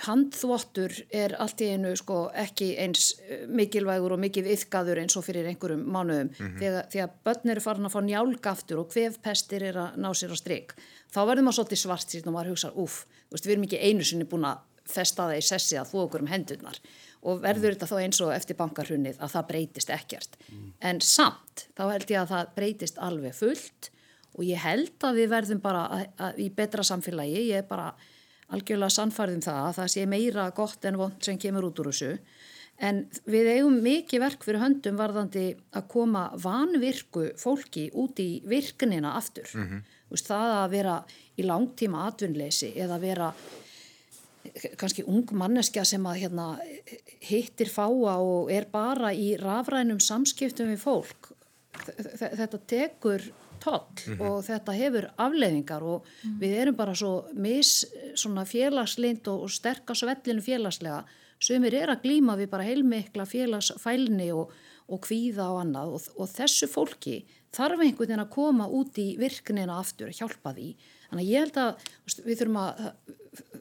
Speaker 4: handþvottur er allt í einu sko ekki eins uh, mikilvægur og mikið yfkaður eins og fyrir einhverjum mánuðum mm -hmm. þegar, þegar börn eru farin að fá njálgaftur og hvefpestir er að ná sér á stryk þá verður maður svolítið svart síðan og maður hugsa, uff, við erum ekki einu sinni búin að festa það í sessi að þú okkur um hendurnar og verður mm. þetta þá eins og eftir bankarhunnið að það breytist ekkert mm. en samt þá held ég að það breytist alveg fullt og ég held að við verðum bara að, að, í betra samfélagi, ég er bara algjörlega sannfærðum það að það sé meira gott en vond sem kemur út úr þessu en við eigum mikið verk fyrir höndum varðandi að koma vanvirku fólki út í virknina aftur, mm -hmm. Það að vera í langtíma atvinnleysi eða vera kannski ung manneskja sem að hérna, hittir fáa og er bara í rafrænum samskiptum við fólk þetta tekur toll mm -hmm. og þetta hefur afleiðingar og mm -hmm. við erum bara svo mis félagslind og, og sterkast svellinu félagslega sem er að glýma við bara heilmikla félagsfælni og, og kvíða og annað og, og þessu fólki þarf einhvern veginn að koma út í virknina aftur, hjálpa því þannig að ég held að við þurfum að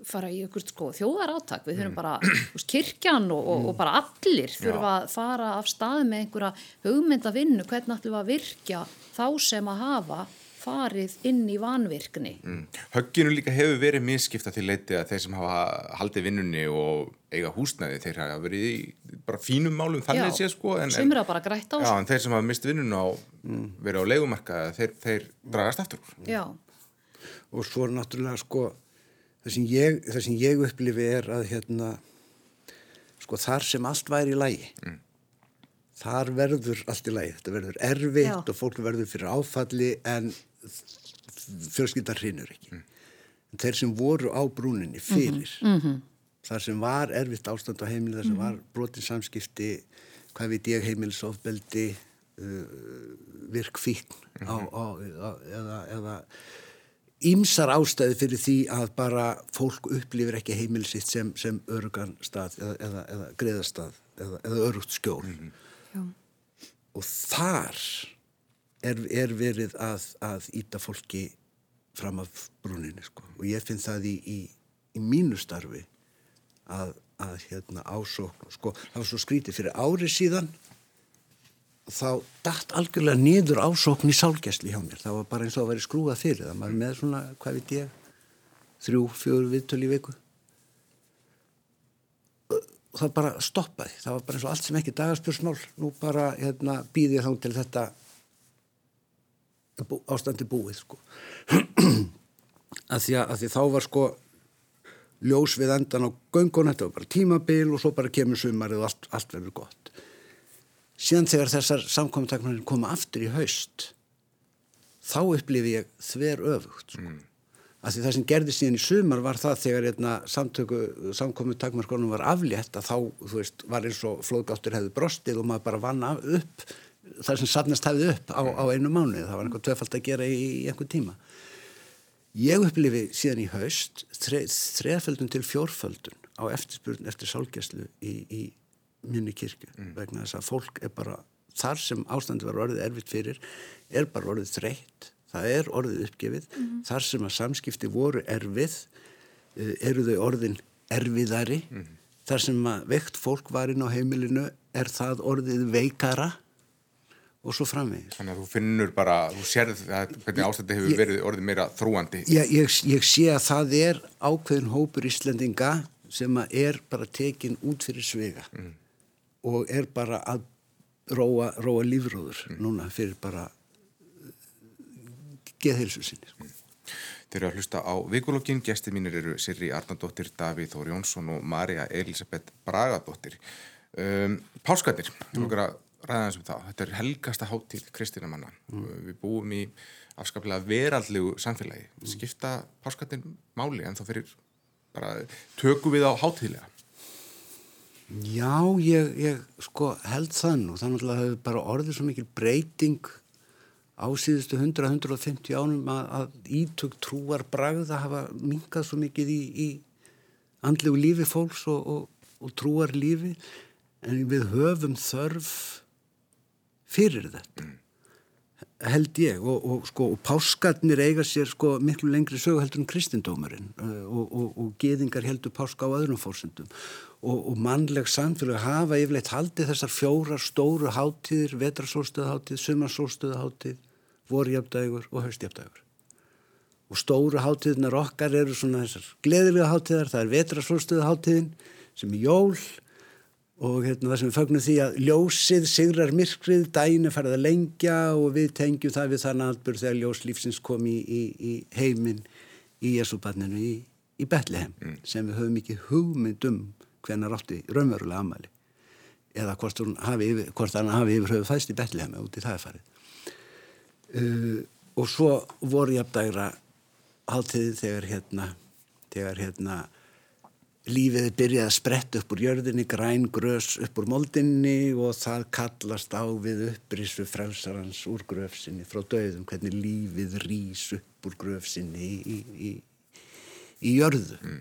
Speaker 4: fara í ykkur sko, þjóðar áttak við þurfum mm. bara, veist, kirkjan og, og, og bara allir þurfum að fara af stað með einhverja hugmyndavinnu hvernig ætlum við að virkja þá sem að hafa farið inn í vanvirkni. Mm.
Speaker 1: Högginu líka hefur verið misskipta til leiti að þeir sem hafa haldið vinnunni og eiga húsnæði, þeir hafa verið í bara fínum málum þannig sé sko
Speaker 4: en, en, já,
Speaker 1: en þeir sem hafa mist vinnunni og mm. verið á leikumarka þeir, þeir dragast aftur.
Speaker 4: Já.
Speaker 3: Og svo er náttúrulega sko það sem ég, það sem ég upplifi er að hérna sko þar sem allt væri í lægi mm. þar verður allt í lægi þetta verður erfitt Já. og fólk verður fyrir áfalli en fjölskyldar hrinur ekki mm. en þeir sem voru á brúninni mhm. fyrir mm -hmm. þar sem var erfitt ástand á heimili þar sem -hmm. var brotið samskipti hvað veit ég heimilisofbeldi uh, virkfíkn -hmm. eða, eða ímsar ástæði fyrir því að bara fólk upplifir ekki heimilisitt sem, sem örugan stað eða, eða, eða greiðastað eða, eða örugt skjól mm -hmm. og þar er, er verið að, að íta fólki fram af brúninni sko. og ég finn það í, í, í mínu starfi að, að hérna ásókn sko, það var svo skrítið fyrir ári síðan þá dætt algjörlega niður ásókn í sálgæsli hjá mér. Það var bara eins og að vera skrúað fyrir það. Maður með svona, hvað veit ég, þrjú, fjóru viðtölu í viku. Það bara stoppaði. Það var bara eins og allt sem ekki dagarspjörsmál. Nú bara hérna, býði ég þá til þetta ástandi búið, sko. að, því að, að því þá var sko ljós við endan á göngun, þetta var bara tímabil og svo bara kemur sumarið og allt, allt verður gott síðan þegar þessar samkominntakmarinn koma aftur í haust þá upplifi ég þver öfugt sko. mm. af því það sem gerði síðan í sumar var það þegar einna samtöku samkominntakmarkonum var aflétt að þá veist, var eins og flóðgáttur hefði brostið og maður bara vann upp það sem safnast hefði upp á, á einu mánu það var einhvern tvefald að gera í, í einhvern tíma ég upplifi síðan í haust þreðföldun til fjórföldun á eftirspurn eftir sálgæslu í, í minni kirkju mm. vegna þess að fólk er bara þar sem ástandi var orðið erfitt fyrir er bara orðið þreytt það er orðið uppgefið mm. þar sem að samskipti voru erfið eh, eru þau orðin erfiðari mm. þar sem að veikt fólk var inn á heimilinu er það orðið veikara og svo framvegis.
Speaker 1: Þannig að þú finnur bara, þú sérð að hvernig ástandi hefur ég, verið orðið meira þrúandi.
Speaker 3: Ég, ég, ég sé að það er ákveðin hópur íslendinga sem að er bara tekin út fyrir svega. Mm og er bara að róa, róa lífróður mm. núna fyrir bara geðheilsu sinni sko. mm.
Speaker 1: Þeir eru að hlusta á vikulokkin, gæsti mínir eru Sirri Arnardóttir, Davíð Þóri Jónsson og Marja Elisabeth Bragadóttir um, Páskarnir mm. þú vekkar að ræða þessum það þetta er helgasta háttíð kristinamanna mm. við búum í afskaplega veraldlegu samfélagi, mm. skipta Páskarnir máli en þá fyrir bara tökum við á háttíðlega
Speaker 3: Já, ég, ég sko held þann og þannig að það hefur bara orðið svo mikil breyting á síðustu 100-150 ánum að, að ítök trúar bragð að hafa minkað svo mikið í, í andlegu lífi fólks og, og, og trúar lífi en við höfum þörf fyrir þetta held ég. Og, og sko og páskarnir eiga sér sko miklu lengri söguheldur en kristindómarinn uh, og, og, og geðingar heldur páska á öðrum fórsendum og mannleg samfélag hafa yfirleitt haldið þessar fjórar stóru háttíðir, vetrarsólstöðaháttíð, sumarsólstöðaháttíð, vorjafdægur og haustjafdægur. Og stóru háttíðinar okkar eru svona þessar gleðilega háttíðar, það er vetrarsólstöðaháttíðin sem er jól og hérna, það sem við fagnum því að ljósið sigrar myrkrið, dæin er farið að lengja og við tengjum það við þann aðbur þegar ljóslífsins kom í, í, í heiminn í Jésúbarninu í, í Betlehem mm. sem við höfum ekki hugmyndum hvernig rátti raunverulega amali eða hvort hann hafi yfir, hafi yfir höfu fæst í Betlehem út í það er farið uh, og svo voru ég að dæra háltiði þegar hérna þegar hérna lífið byrjaði að spretta upp úr jörðinni, græn grös upp úr moldinni og það kallast á við upprísu frelsarans úr gröfsinni frá döðum, hvernig lífið rýs upp úr gröfsinni í, í, í, í jörðu. Mm.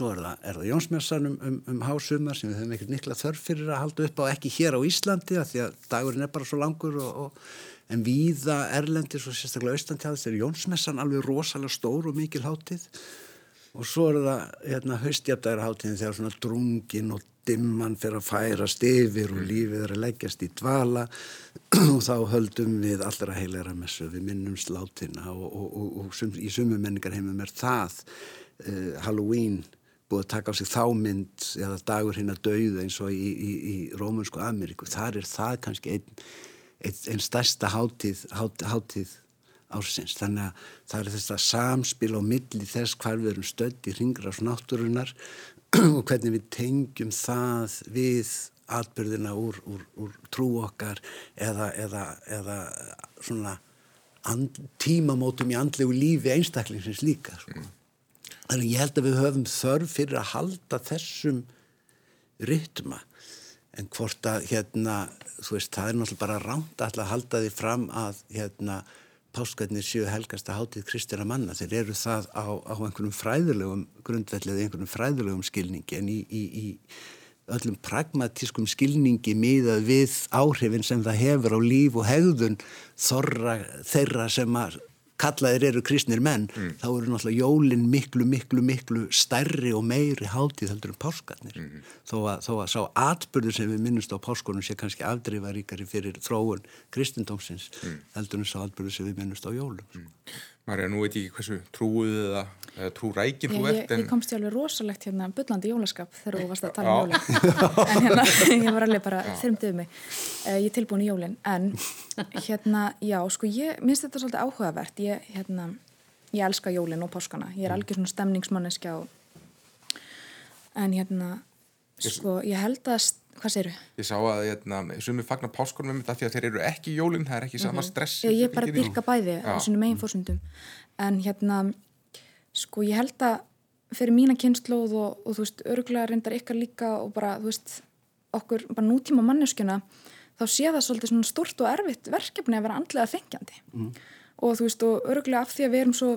Speaker 3: Svo er það, það Jónsmessan um, um, um hásumar sem við höfum ekkert mikla þörf fyrir að halda upp á ekki hér á Íslandi að því að dagurinn er bara svo langur og, og, en víða Erlendis og sérstaklega Austantjáðis er Jónsmessan alveg rosalega stór og mikil hátið og svo er það hérna, haustjafdægarháttíðin þegar svona drungin og dimman fyrir að færast yfir og lífið er að leggjast í dvala. Og þá höldum við allra heilera messu, við minnum slátina og, og, og, og í sumu menningar heimum er það uh, Halloween búið að taka á sig þámynd eða dagur hinn að dauða eins og í, í, í Rómunsku Ameríku, þar er það kannski einn ein, ein stærsta háttíð, háttíð, háttíð ársins. Þannig að það er þess að samspil á milli þess hvar við erum stödd í ringras náttúrunar og hvernig við tengjum það við atbyrðina úr, úr, úr trú okkar eða, eða, eða svona and, tímamótum í andlegu lífi einstaklingsins líka. Mm. Þannig ég held að við höfum þörf fyrir að halda þessum rytma en hvort að hérna, þú veist, það er náttúrulega bara ránt að halda því fram að hérna páskarnir séu helgasta hátið kristina manna, þeir eru það á, á einhvernum fræðilegum grundvellið, einhvernum fræðilegum skilningi. En í, í, í öllum pragmatískum skilningi miðað við áhrifin sem það hefur á líf og hegðun þorra þeirra sem að kallaðir eru kristnir menn, mm. þá eru náttúrulega jólinn miklu, miklu, miklu stærri og meiri hátíð heldur en páskarnir. Mm. Þó, að, þó að sá atbyrður sem við minnumst á páskarnum sé kannski afdreifaríkari fyrir þróun kristendómsins mm. heldur en sá atbyrður sem við minnumst á jólum. Mm.
Speaker 1: Marja, nú veit ég ekki hversu trúið eða, eða trúrækir þú ert.
Speaker 2: En... Ég komst í alveg rosalegt hérna byllandi jólaskap þegar þú varst að tala um jólinn. en hérna, ég var alveg bara þyrmdið mig. Uh, ég er tilbúin í jólinn. En hérna, já, sko, ég minnst þetta svolítið áhugavert. Ég, hérna, ég elska jólinn og páskana. Ég er algjör svona stemningsmanneskja og... En hérna, sko, ég held að Hvað séru?
Speaker 1: Ég sá að hérna, sumi fagnar páskonum um þetta því að þeir eru ekki jólinn, það er ekki sama mhm. stress.
Speaker 2: Mm -hmm. Ég er bara að dyrka bæði á svona megin fórsundum. En hérna, sko ég held að fyrir mína kynnslóð og, og þú veist, örgulega reyndar ykkar líka og bara, þú veist, okkur bara nútíma manneskjuna, þá sé það svolítið svona stort og erfitt verkefni að vera andlega þengjandi. Mm. Og þú veist, og örgulega af því að við erum svo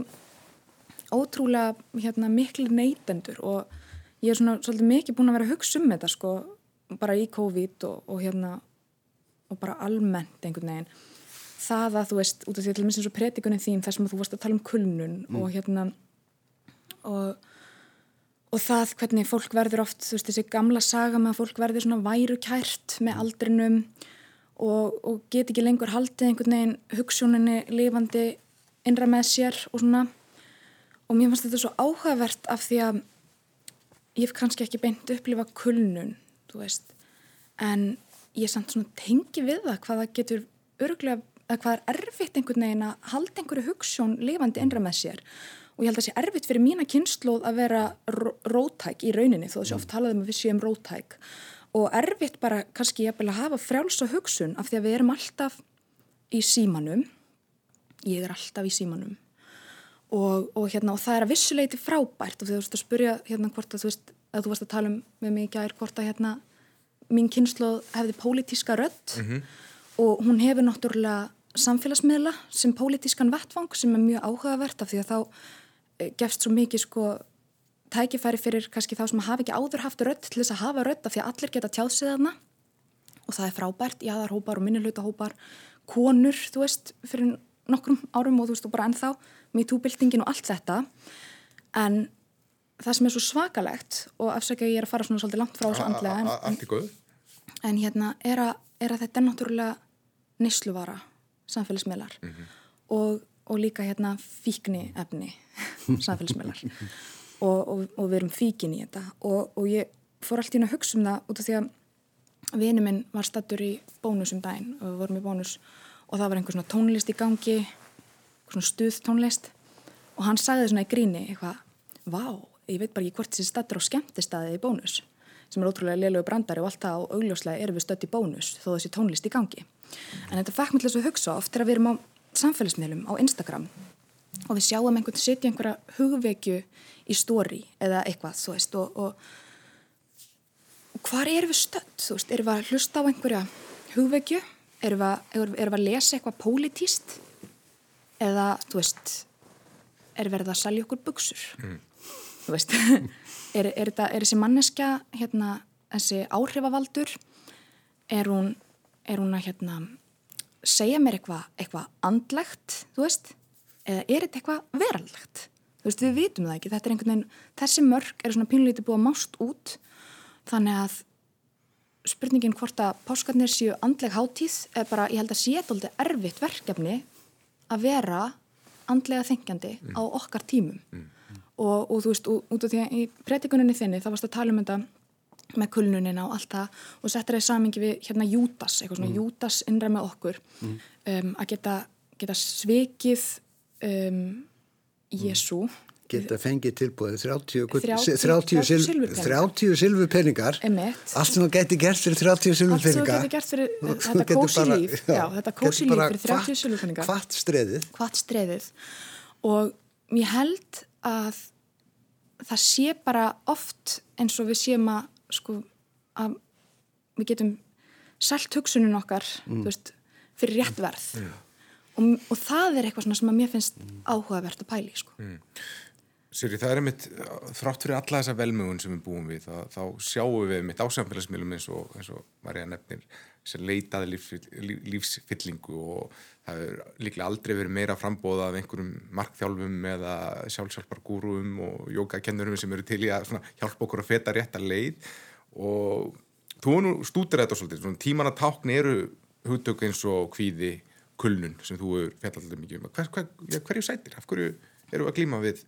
Speaker 2: ótrúlega hérna, miklu neytendur og ég er svona svolítið mikið búin að vera að hugsa um þetta sko bara í COVID og, og hérna og bara almennt einhvern veginn. Það að þú veist, út af því til og með eins og predikunni þín þar sem þú varst að tala um kulnun mm. og hérna og, og það hvernig fólk verður oft þú veist þessi gamla saga með að fólk verður svona værukært með aldrinum og, og get ekki lengur haldið einhvern veginn hugssjóninni lifandi innra með sér og svona. Og mér fannst þetta svo áhugavert af því að ég hef kannski ekki beint upplifa kulnun en ég samt svona tengi við það hvað það getur örglega, eða hvað er erfitt einhvern veginn að halda einhverju hugssjón lifandi innra með sér. Og ég held að það sé erfitt fyrir mína kynnslóð að vera rótæk í rauninni þó þessi oft talaðum að við séum rótæk og erfitt bara kannski ég að hafa frjáls og hugsun af því að við erum alltaf í símanum. Ég er alltaf í símanum. Og, og, hérna, og það er að vissuleiti frábært og þú veist að spurja hérna hvort að þú veist að þú varst að tala um með mig í gær hvort að hérna mín kynslu hefði pólitíska rödd mm -hmm. og hún hefur náttúrulega samfélagsmiðla sem pólitískan vettfang sem er mjög áhugavert af því að þá eh, gefst svo mikið sko tækifæri fyrir kannski þá sem hafa ekki áður haft rödd til þess að hafa rödd af því að allir geta tjáðsið þarna og það er frábært, jáðarhópar og minnilutahópar konur, þú veist, fyrir nokkrum árum og þú veist og bara ennþá MeToo-byltingin og allt þetta en það sem er svo svakalegt og afsækja ég er að fara svona svolítið langt frá þessu andlega
Speaker 1: en,
Speaker 2: en hérna er að, er að þetta er náttúrulega nisluvara samfélagsmiðlar. Mm -hmm. og, og líka hérna fíkni efni samfélagsmiðlar. Og, og, og við erum fíkin í þetta. Og ég fór alltaf inn að hugsa um það út af því að vini minn var stattur í bónus um daginn og við vorum í bónus og það var einhver svona tónlist í gangi svona stuð tónlist. Og hann sagði svona í gríni eitthvað, vá ég veit bara ekki hvort þessi stattur á skemmtistæði í bónus sem er ótrúlega liðlegu brandari og allt það og augljóslega erum við stött í bónus þó þessi tónlist í gangi. En þetta fekk mér til að hugsa oft þegar við erum á samfélagsmiðlum á Instagram og við sjáum einhvern setja einhverja hugvekju í stóri eða eitthvað þú veist og, og, og hvar erum við stött? Þú veist, erum við að hlusta á einhverja hugvekju? Erum við erum við að lesa eitthvað pólitíst? Eða, þú veist, erum við að salja okkur buksur? Mm þú veist er, er, þetta, er þessi manneska hérna, þessi áhrifavaldur er hún, er hún að hérna, segja mér eitthvað eitthva andlegt, þú veist? Eða er þetta eitthvað veraldlegt? Þú veist, við vitum það ekki, þetta er einhvern veginn þessi mörg er svona pínlítið búið að mást út þannig að spurningin hvort að páskarnir séu andleg hátíð er bara, ég held að sé þetta alveg erfitt verkefni að vera andlega þengjandi mm. á okkar tímum. Mm og, og þú veist, út af því að í predikuninni þinni þá varst að tala um þetta með kulnunina og allt það og settir það í samingi við hérna Jútas, eitthvað svona mm. Jútas innra með okkur mm. um, að geta, geta svikið um, Jésu
Speaker 3: geta fengið tilbúið 30, 30, 30 silfu peningar allt sem það geti gert fyrir 30 silfu peningar
Speaker 2: allt sem það geti gert fyrir þetta kósi líf. fyrir 30 silfu peningar
Speaker 3: hvart streðið.
Speaker 2: Og ég held að það sé bara oft eins og við séum að sko að við getum selt hugsunin okkar mm. veist, fyrir rétt verð yeah. og, og það er eitthvað sem að mér finnst áhugavert að pæli sko. mm.
Speaker 1: Sýri, það er mitt þrátt fyrir alla þessa velmögun sem við búum við, það, þá sjáum við mitt ásamfélagsmiðlum eins og, og Marja nefnir sem leitaði lífs, lífsfyllingu og það er líklega aldrei verið meira frambóða af einhverjum markþjálfum eða sjálfsjálfargúrum og jókakennurum sem eru til í að hjálpa okkur að feta rétt að leið. Og þú nú stútir þetta svolítið, tíman að tákni eru hugtök eins og kvíði kulnun sem þú er fjallallega mikið um. Hver, hver, hverju sætir, af hverju eru að glíma við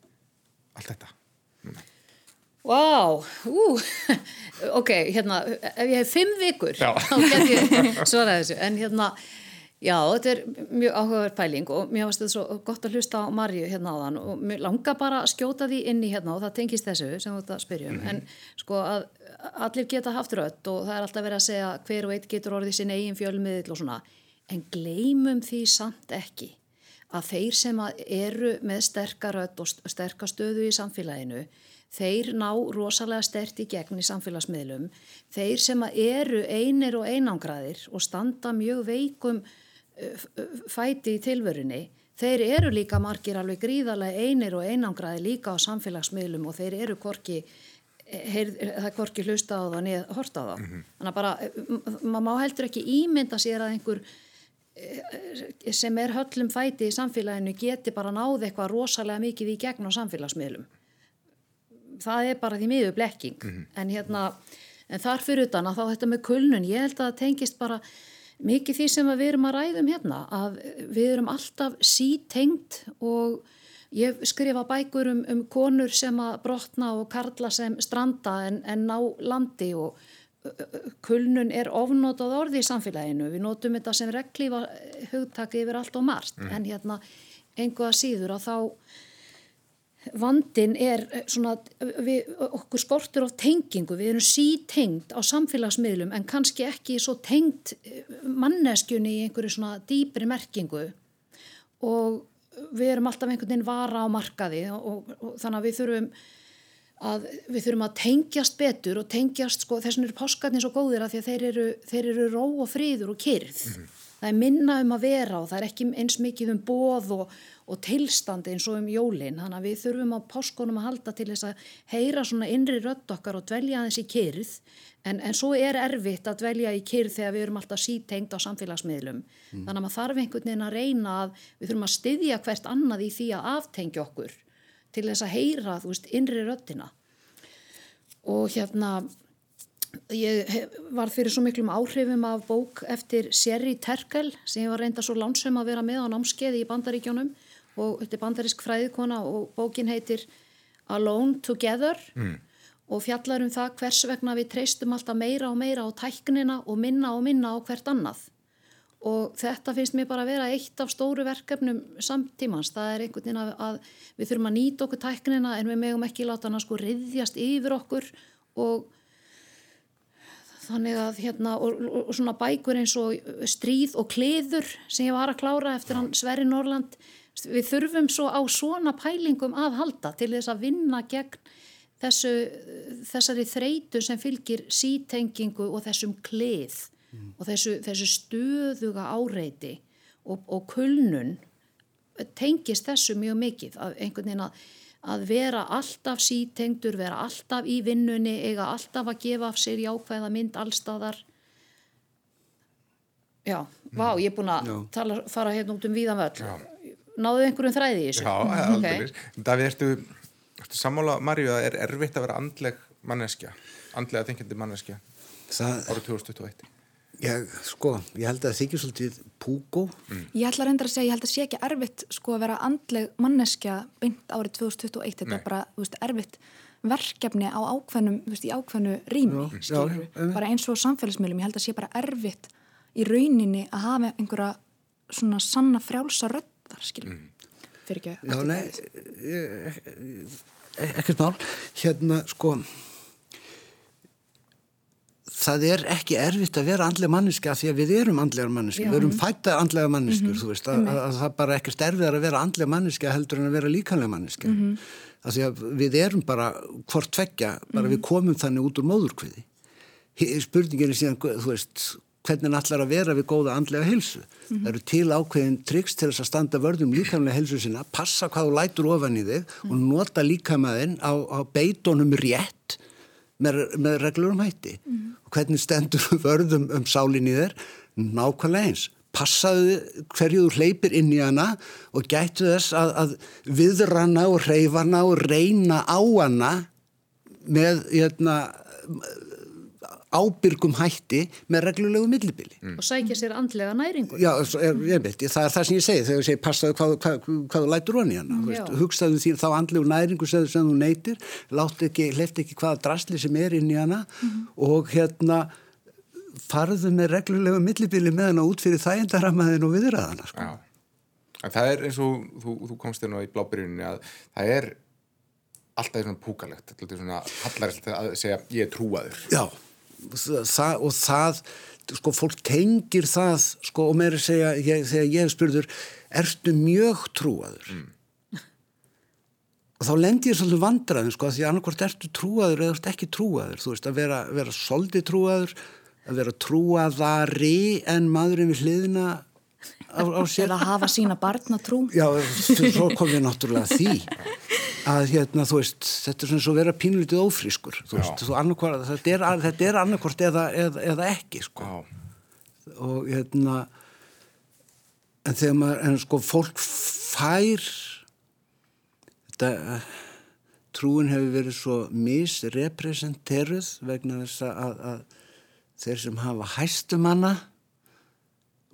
Speaker 1: allt þetta núna?
Speaker 4: Vá, wow. ok, hérna, ef ég hef fimm vikur, þá get ég svara þessu, en hérna, já, þetta er mjög áhugaverð pæling og mér finnst þetta svo gott að hlusta á Marju hérna á þann og mér langar bara að skjóta því inn í hérna og það tengist þessu sem þú ert að spyrja um, mm -hmm. en sko að allir geta haft rött og það er alltaf verið að segja hver og eitt getur orðið sín eigin fjölmiðil og svona, en gleymum því samt ekki að þeir sem eru með sterkarött og sterkastöðu í samfélaginu þeir ná rosalega stert í gegn í samfélagsmiðlum, þeir sem eru einir og einangraðir og standa mjög veikum fæti í tilvörunni, þeir eru líka margir alveg gríðarlega einir og einangraði líka á samfélagsmiðlum og þeir eru korki, heyr, það er korki hlusta á það niður horta á það. Mm -hmm. Þannig að bara, maður má heldur ekki ímynda sér að einhver sem er höllum fæti í samfélaginu geti bara náði eitthvað rosalega mikið í gegn á samfélagsmiðlum það er bara því miður blekking mm -hmm. en hérna, en þar fyrir utan að þá þetta með kulnun, ég held að það tengist bara mikið því sem við erum að ræðum hérna, að við erum alltaf sítengt og ég skrifa bækur um, um konur sem að brotna og karla sem stranda en, en ná landi og kulnun er ofnótað orði í samfélaginu, við notum þetta sem reglífa hugtaki yfir allt og margt mm. en hérna einhvað síður að þá vandin er eh, svona, við, okkur skortur á tengingu, við erum sítengt á samfélagsmiðlum en kannski ekki svo tengt eh, manneskjunni í einhverju svona dýpri merkingu. Og við erum alltaf einhvern veginn vara á markaði og, og, og þannig að við þurfum að við þurfum að tengjast betur og tengjast sko þess vegna eru páskarnir svo góðir að að þeir eru, þeir eru ró og fríður og kyrð mm -hmm. Það er minna um að vera og það er ekki eins mikið um bóð og og tilstandi eins og um jólinn þannig að við þurfum á páskonum að halda til þess að heyra svona innri rött okkar og dvelja í kyrð en, en svo er erfitt að dvelja í kyrð þegar við erum alltaf sítengt á samfélagsmiðlum. Mm. þannig að maður þarf einhvern veginn að reyna að við þurfum að styðja hvert annað í því að aftengja okkur til þess að heyra þú veist innri röttina og hérna ég var fyrir svo miklum áhrifum af bók eftir Sherry Terkel sem ég var reynda svo lánsum að vera með á námskeiði í bandaríkjónum og þetta er bandarisk fræðikona og bókin heitir Alone Together mm. og fjallar um það hvers vegna við treystum alltaf meira og meira á tæknina og minna og minna á hvert annað og þetta finnst mér bara að vera eitt af stóru verkefnum samtímans, það er einhvern veginn að, að við þurfum að nýta okkur tæknina en við megum ekki láta hana sko riðjast yfir okkur og þannig að hérna og, og, svona bækur eins og stríð og kleður sem ég var að klára eftir hann Sverri Norland við þurfum svo á svona pælingum að halda til þess að vinna gegn þessu, þessari þreitu sem fylgir sítengingu og þessum kleið mm. og þessu, þessu stöðuga áreiti og, og kulnun tengist þessu mjög mikið að einhvern veginn að, að vera alltaf sítengdur, vera alltaf í vinnunni, eiga alltaf að gefa af sér jákvæða mynd allstaðar Já, vá, ég er búin að tala, fara hérna út um víðan völl náðu einhverjum þræði í þessu?
Speaker 1: Já, aldrei. Okay. Davíð, ertu, ertu sammála Marju að er erfitt að vera andleg manneskja, andlega þengjandi manneskja Það... árið 2021?
Speaker 3: Ég, sko, ég held að það þykir svolítið púgó.
Speaker 2: Mm. Ég ætla að reynda að segja, ég held að sé ekki erfitt sko að vera andleg manneskja beint árið 2021, þetta Nei. er bara, þú veist, erfitt verkefni á ákveðnum, þú veist, í ákveðnu rými, skilur við, bara eins og samfélagsmiðlum, ég held að sé bara erfitt í rauninni að hafa einhverja svona sanna frjálsa rödd þar skiljum mm. fyrir ekki
Speaker 3: Já, nei, ekkert mál hérna sko það er ekki erfitt að vera andlega manneska því að við erum andlega manneska, við erum fættað andlega manneskur, mm -hmm. þú veist, að, að, að það er bara ekkert erfiðar að vera andlega manneska heldur en að vera líkanlega manneska mm -hmm. að því að við erum bara hvort tveggja, bara mm -hmm. við komum þannig út úr móðurkviði spurningin er síðan, þú veist hvernig hann ætlar að vera við góða andlega helsu. -hmm. Það eru til ákveðin triks til þess að standa vörðum líkamlega helsu sinna, passa hvað þú lætur ofan í þig og nota líkamæðin á, á beitónum rétt með, með reglurum hætti. Mm -hmm. Og hvernig stendur vörðum um sálinn í þér? Nákvæmlega eins. Passaðu hverju þú hleypir inn í hana og gætu þess að, að viðrana og reyfana og reyna á hana með, hérna, ábyrgum hætti með reglulegu millibili.
Speaker 4: Mm. Og sækja sér andlega næringu.
Speaker 3: Já, er, ég veit, það er það sem ég segi þegar ég segi passaðu hvað, hvað, hvað þú lætur honni hana. Hugsaðu því þá andlegu næringu sem, sem þú neytir, látt ekki, hleft ekki hvaða drasli sem er inn í hana mm. og hérna farðu með reglulegu millibili með hana út fyrir þægendaramaðin og viðræðana. Sko.
Speaker 1: Já, það er eins og þú, þú komst inn á í blábyrjunni að það er alltaf svona púkalegt, alltaf svona hallarist að segja ég er trúaður.
Speaker 3: Já það, og það sko fólk tengir það sko og mér er að segja ég, þegar ég hef spurður ertu mjög trúaður mm. og þá lendir ég svolítið vandraðin sko því annarkvært ertu trúaður eða ertu ekki trúaður þú veist að vera, vera svolítið trúaður að vera trúaðari en maðurinn við hliðina
Speaker 2: á, á sér. Eða hafa sína barna trú
Speaker 3: já, svo kom við náttúrulega því að hérna, þú veist, þetta er svona svo vera pínlítið ófrískur, þú veist, þú annarkvart, þetta er, þetta er annarkvart eða, eða, eða ekki, sko. Já. og hérna en þegar maður, en sko fólk fær þetta trúin hefur verið svo misrepresenteruð vegna þess að, að þeir sem hafa hæstumanna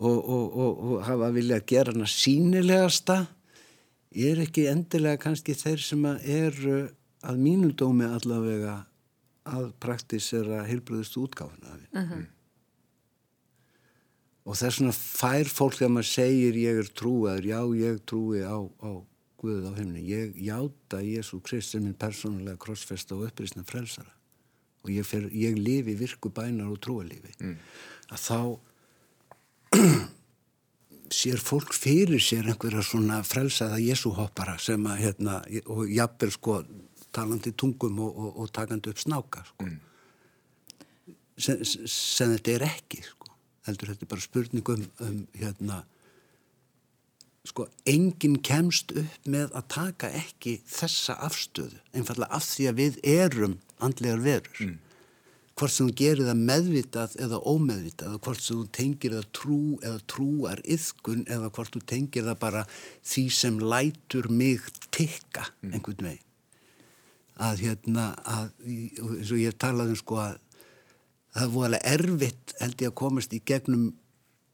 Speaker 3: og, og, og, og hafa viljað gera hana sínilegasta er ekki endilega kannski þeir sem eru að mínudómi allavega að praktísera heilbröðust útgáfuna uh mhm. -huh. og þess vegna fær fólk þegar maður segir ég er trúaður, já ég trúi á, á Guðið á heimni, ég játa Jésu Krist sem minn persónulega krossfesta og upprisna frelsara og ég, fer, ég lifi virku bænar og trúalífi mm. að þá sér fólk fyrir sér einhverja svona frelsaða jesúhoppara sem að hérna og jafnvel sko talandi tungum og, og, og takandi upp snáka sko. mm. sem, sem þetta er ekki sko heldur þetta er bara spurningum um hérna sko enginn kemst upp með að taka ekki þessa afstöðu einfallega af því að við erum andlegar verur mm hvort sem þú gerir það meðvitað eða ómeðvitað eða hvort sem þú tengir það trú eða trúar yðkun eða hvort þú tengir það bara því sem lætur mig tikka mm. einhvern veginn að hérna að, eins og ég talaði um sko að það er voðalega erfitt held ég að komast í gegnum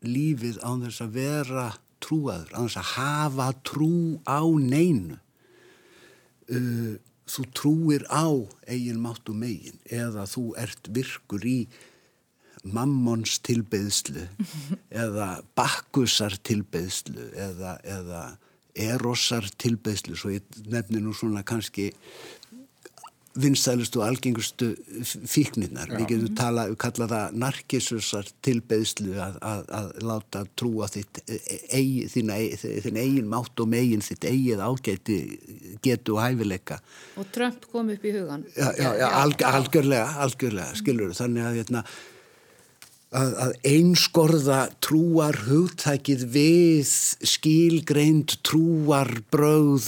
Speaker 3: lífið á þess að vera trúaður, á þess að hafa trú á neinu uh, þú trúir á eigin mátt og megin eða þú ert virkur í mammons tilbeðslu eða bakkusar tilbeðslu eða, eða erosar tilbeðslu svo ég nefnir nú svona kannski vinstælustu og algengustu fíkninnar. Já. Við getum tala, við kalla það narkisusar tilbeðslu að, að, að láta trúa þitt eigi, þín, þín eigin mátt og megin þitt eigið ágæti getu og hæfileika.
Speaker 4: Og Trump kom upp í hugan.
Speaker 3: Já, já, já alg, algjörlega, algjörlega, skilur þú. Þannig að, hérna, að, að einskorða trúar hugtækið við skilgreind trúar bröð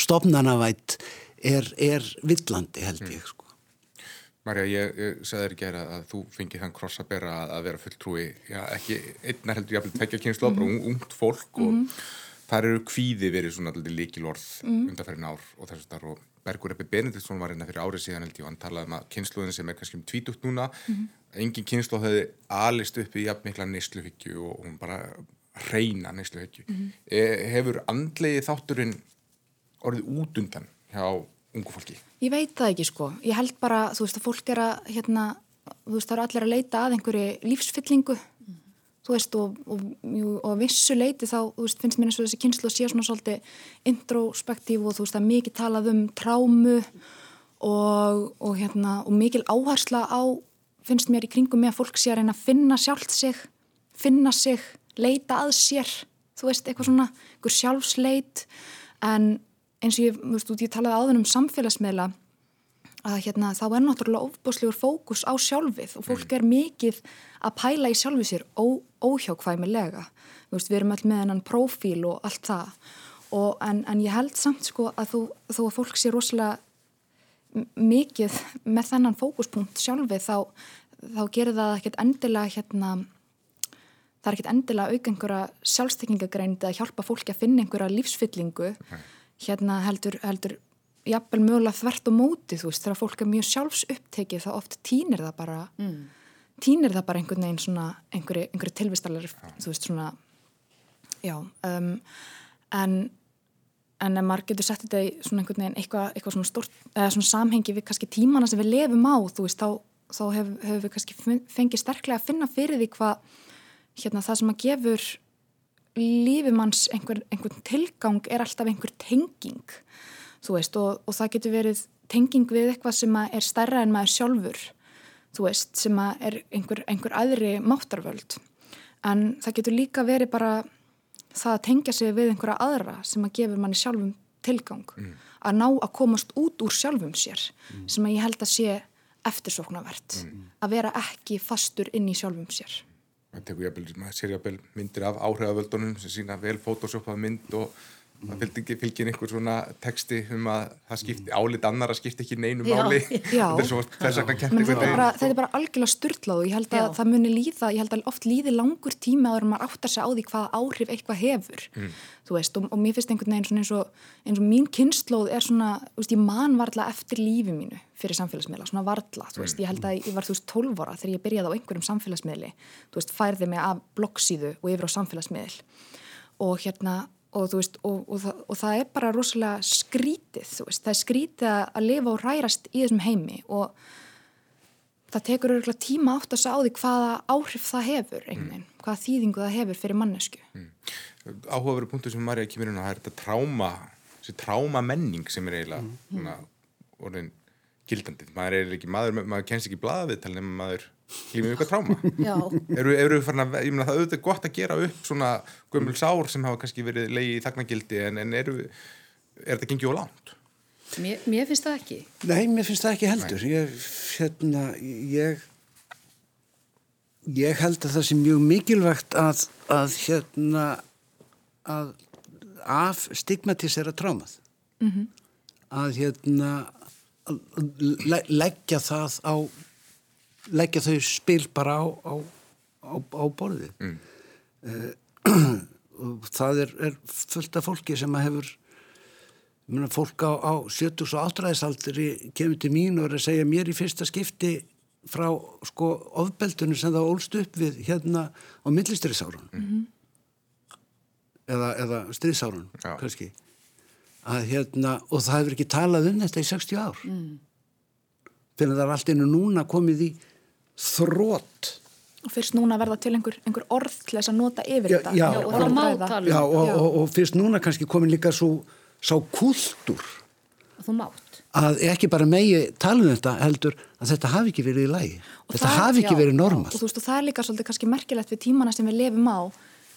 Speaker 3: stofnanavætt er, er villandi held ég mm. sko.
Speaker 1: Marja, ég, ég sagði þér ekki að, að þú fengið þann kross að bera að, að vera fulltrúi, já ekki einnar heldur ég að tvekja kynslu, mm. bara ungt fólk og mm. þar eru kvíði verið svona alltaf líkilorð mm. undanferðin ár og þess að og Bergur Eppi Benediktsson var hérna fyrir árið síðan held ég og hann talaði um að kynsluðin sem er kannski um tvítugt núna, -hmm. engin kynsluð hefði alist upp í jafn mikla neysluhyggju og hún bara reyna neysluhyggju. -hmm. E, hefur andlegi þátturinn orðið út undan hjá ungu fólki?
Speaker 2: Ég veit það ekki sko. Ég held bara, þú veist, að fólk er að, hérna, þú veist, það eru allir að leita að einhverju lífsfyllingu, mm. þú veist, og, og, og að vissu leiti þá, þú veist, finnst mér eins og þessi kynslu að sé svona svolítið introspektív og þú veist, að mikið talað um trámu og, og hérna, og mikil áhersla á, finnst mér í kringum með að fólk sé að reyna að finna sjálft sig, finna sig, leita að sér, þú veist, eitthvað svona, einhver sjálfsleit, en eins og ég, veist, ég talaði áður um samfélagsmiðla að hérna, þá er náttúrulega ofbúslegur fókus á sjálfið og fólk mm. er mikið að pæla í sjálfið sér ó, óhjákvæmilega. Veist, við erum alltaf með hennan profíl og allt það. Og, en, en ég held samt sko að þú, þó að fólk sé rosalega mikið með þennan fókuspunkt sjálfið þá, þá gerir það ekkert endilega hérna það er ekkert endilega auka einhverja sjálfstekningagreind að hjálpa fólki að finna einhverja lífsfyllingu hérna heldur, heldur jafnvel mögulega þvert og móti þú veist þegar fólk er mjög sjálfsupptekið þá oft týnir það bara mm. týnir það bara einhvern veginn svona einhverju, einhverju tilvistalari þú veist svona já um, en en ef maður getur sett þetta í svona einhvern veginn eitthvað, eitthvað svona stort eða svona samhengi við kannski tímana sem við lefum á þú veist þá, þá hefur hef við kannski fengið sterklega að finna fyrir því hvað hérna það sem að gefur lífimanns einhver, einhvern tilgang er alltaf einhver tenging þú veist og, og það getur verið tenging við eitthvað sem er stærra en maður sjálfur þú veist sem er einhver, einhver aðri máttarvöld en það getur líka verið bara það að tengja sig við einhverja aðra sem að gefa manni sjálfum tilgang mm. að ná að komast út úr sjálfum sér mm. sem að ég held að sé eftirsoknavert mm. að vera ekki fastur inn í sjálfum sér
Speaker 1: Það tekur ég að sér ég að myndir af áhrifavöldunum sem sína vel fótosjópað mynd og það fylgir, fylgir einhver svona texti um að það skipti álit annar að skipti ekki neinu máli.
Speaker 2: Þetta er
Speaker 1: að
Speaker 2: er bara, þetta er bara algjörlega styrlað og ég held að Já. það muni líða, ég held að oft líði langur tíma áður en maður áttar sig á því hvaða áhrif eitthvað hefur. Mm. veist, og, og mér finnst einhvern veginn eins og, eins og mín kynnslóð er svona, veist, ég man varla eftir lífi mínu fyrir samfélagsmiðla, svona varla veist, ég held að ég var þú veist 12 ára þegar ég byrjaði á einhverjum samfélagsmiðli, þú veist, færði mig af bloggsíðu og yfir á samfélagsmiðl og hérna og, veist, og, og, það, og það er bara rosalega skrítið, veist, það er skrítið að lifa og rærast í þessum heimi og það tekur örgulega tíma átt að sá því hvaða áhrif það hefur mm. hvaða þýðingu það hefur fyrir mannesku. Mm.
Speaker 1: Áhugaveru punktu sem Marja kemur inn á, það er þetta tráma, þessi tráma menning sem er eiginlega mm. svona, orðin gildandið, maður er ekki, maður, maður kennst ekki blaðaviðtal nema maður lífið ykkur tráma eru, eru að, ég meina það auðvitað gott að gera upp svona gömul sár sem hafa kannski verið leiði í þagnagildi en, en eru, er þetta gengið á lánt?
Speaker 4: Mér, mér finnst það ekki.
Speaker 3: Nei, mér finnst það ekki heldur. Ég, hérna, ég ég held að það sé mjög mikilvægt að, að hérna að af stigmatisera trámað mm -hmm. að hérna að leggja það á leggja þau spil bara á, á, á, á borði mm. uh, og það er, er fullt af fólki sem að hefur myrna, fólk á, á 70 og 8. kemur til mín og er að segja mér í fyrsta skipti frá sko ofbeldunum sem það ólst upp við hérna á millistyrðisárun mm -hmm. eða, eða styrðisárun kannski að hérna og það hefur ekki talað um þetta í 60 ár mm. fyrir að það er allt einu núna komið í þrótt
Speaker 2: og fyrst núna verða til einhver, einhver orð til þess að nota yfir já, þetta.
Speaker 3: já, já, og, og, já og, og fyrst núna kannski komin líka svo sá kultur að ekki bara megi tala um þetta heldur að þetta hafi ekki verið í lagi. Þetta það, hafi ekki verið normal
Speaker 2: og þú veist og það er líka svolítið kannski merkilegt við tímana sem við lefum á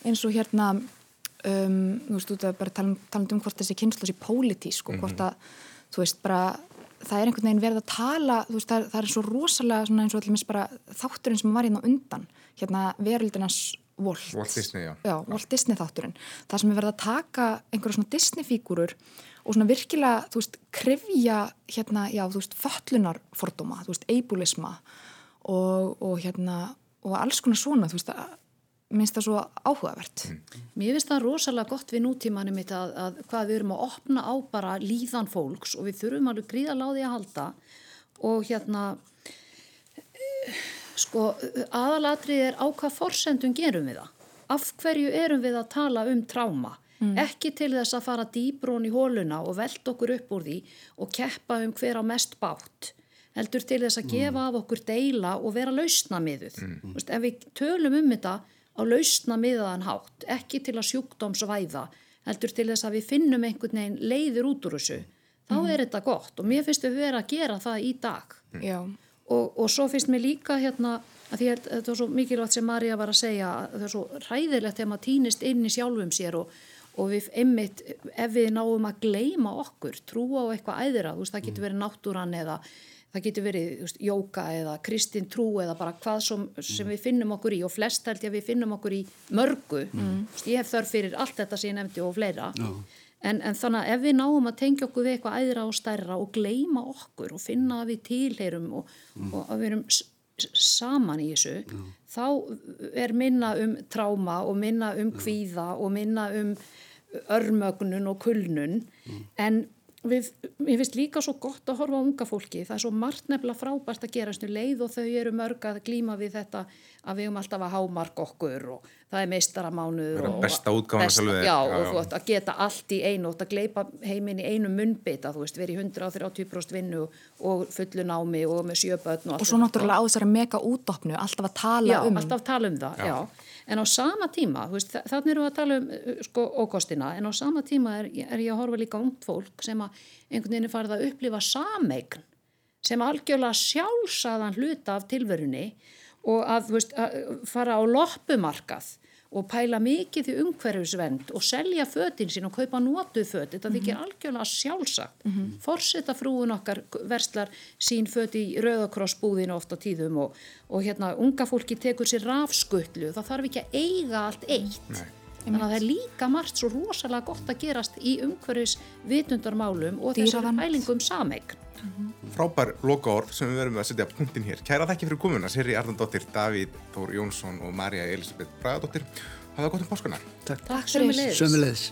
Speaker 2: eins og hérna um, þú veist, þú veist, bara tala um, um hvort þessi kynslu sé pólitísk og hvort mhm. að þú veist, bara það er einhvern veginn verið að tala veist, það, er, það er svo rosalega eins og allmis bara þátturinn sem var hérna undan hérna veröldinans Walt,
Speaker 1: Walt Disney, já.
Speaker 2: Já, Walt Disney þátturinn það sem er verið að taka einhverja svona Disney fígurur og svona virkilega, þú veist, krifja hérna, já, þú veist, föllunarfordóma þú veist, eibulisma og, og hérna, og alls konar svona, þú veist, að minnst það svo áhugavert. Mm.
Speaker 4: Mér finnst það rosalega gott við nútímanum að, að hvað við erum að opna á bara líðan fólks og við þurfum alveg gríðaláði að halda og hérna sko aðalatrið er á hvað forsendum gerum við það? Af hverju erum við að tala um tráma? Mm. Ekki til þess að fara dýbrón í hóluna og velta okkur upp úr því og keppa um hver á mest bátt heldur til þess að gefa mm. af okkur deila og vera lausna miðuð. Mm. Ef við tölum um þetta á lausna miðaðan hátt, ekki til að sjúkdómsvæða, heldur til þess að við finnum einhvern veginn leiður út úr þessu, þá mm. er þetta gott og mér finnst við verið að gera það í dag.
Speaker 2: Mm.
Speaker 4: Og, og svo finnst mér líka hérna, að því að þetta er svo mikilvægt sem Marja var að segja, það er svo ræðilegt þegar maður týnist inn í sjálfum sér og, og við einmitt, ef við náum að gleima okkur, trúa á eitthvað æðra, þú veist það getur mm. verið náttúran eða það getur verið just, jóka eða kristin trú eða bara hvað som, sem við finnum okkur í og flest held ég að við finnum okkur í mörgu mm. just, ég hef þörf fyrir allt þetta sem ég nefndi og fleira en, en þannig að ef við náum að tengja okkur við eitthvað æðra og stærra og gleima okkur og finna að við tilheyrum og, mm. og að við erum saman í þessu Já. þá er minna um tráma og minna um kvíða og minna um örmögnun og kulnun mm. en við, ég finnst líka svo gott að horfa á unga fólki, það er svo margt nefnilega frábært að gera snu leið og þau eru mörg að glíma við þetta að við höfum alltaf að hámark okkur og það er meistaramánuður
Speaker 1: og besta útgáðan
Speaker 4: já, já, og þú veist að geta allt í einu og að gleipa heiminn í einu munnbita þú veist, verið í 130% vinnu og fullu námi og með sjöbötn
Speaker 2: og, og svo náttúrulega á þessari mega útdopnu alltaf að tala
Speaker 4: já,
Speaker 2: um
Speaker 4: alltaf að tala um það, já, já en á sama tíma, þannig erum við að tala um uh, sko ókostina, en á sama tíma er, er ég að horfa líka ungt fólk sem að einhvern veginn er farið að upplifa sameign sem algjörlega sjálfsaðan hluta af tilverunni og að, veist, að fara á loppumarkað og pæla mikið í umhverfisvend og selja fötinn sín og kaupa nótuð föt þetta þykir mm -hmm. algjörlega sjálfsagt mm -hmm. forsetta frúin okkar verslar sín föt í rauðakrossbúðinu ofta tíðum og, og hérna unga fólki tekur sér rafskullu það þarf ekki að eiga allt eitt Nei. þannig að það er líka margt svo rosalega gott að gerast í umhverfis vitundarmálum og þessari pælingum sameign
Speaker 1: Mm -hmm. Frábær loka orð sem við verðum að setja punktin hér. Kæra þekki fyrir komuna, Sirri Arnaldóttir Davíð Þór Jónsson og Marja Elisabeth Bragadóttir. Hafa gott um páskana
Speaker 4: Takk, Takk sömulegis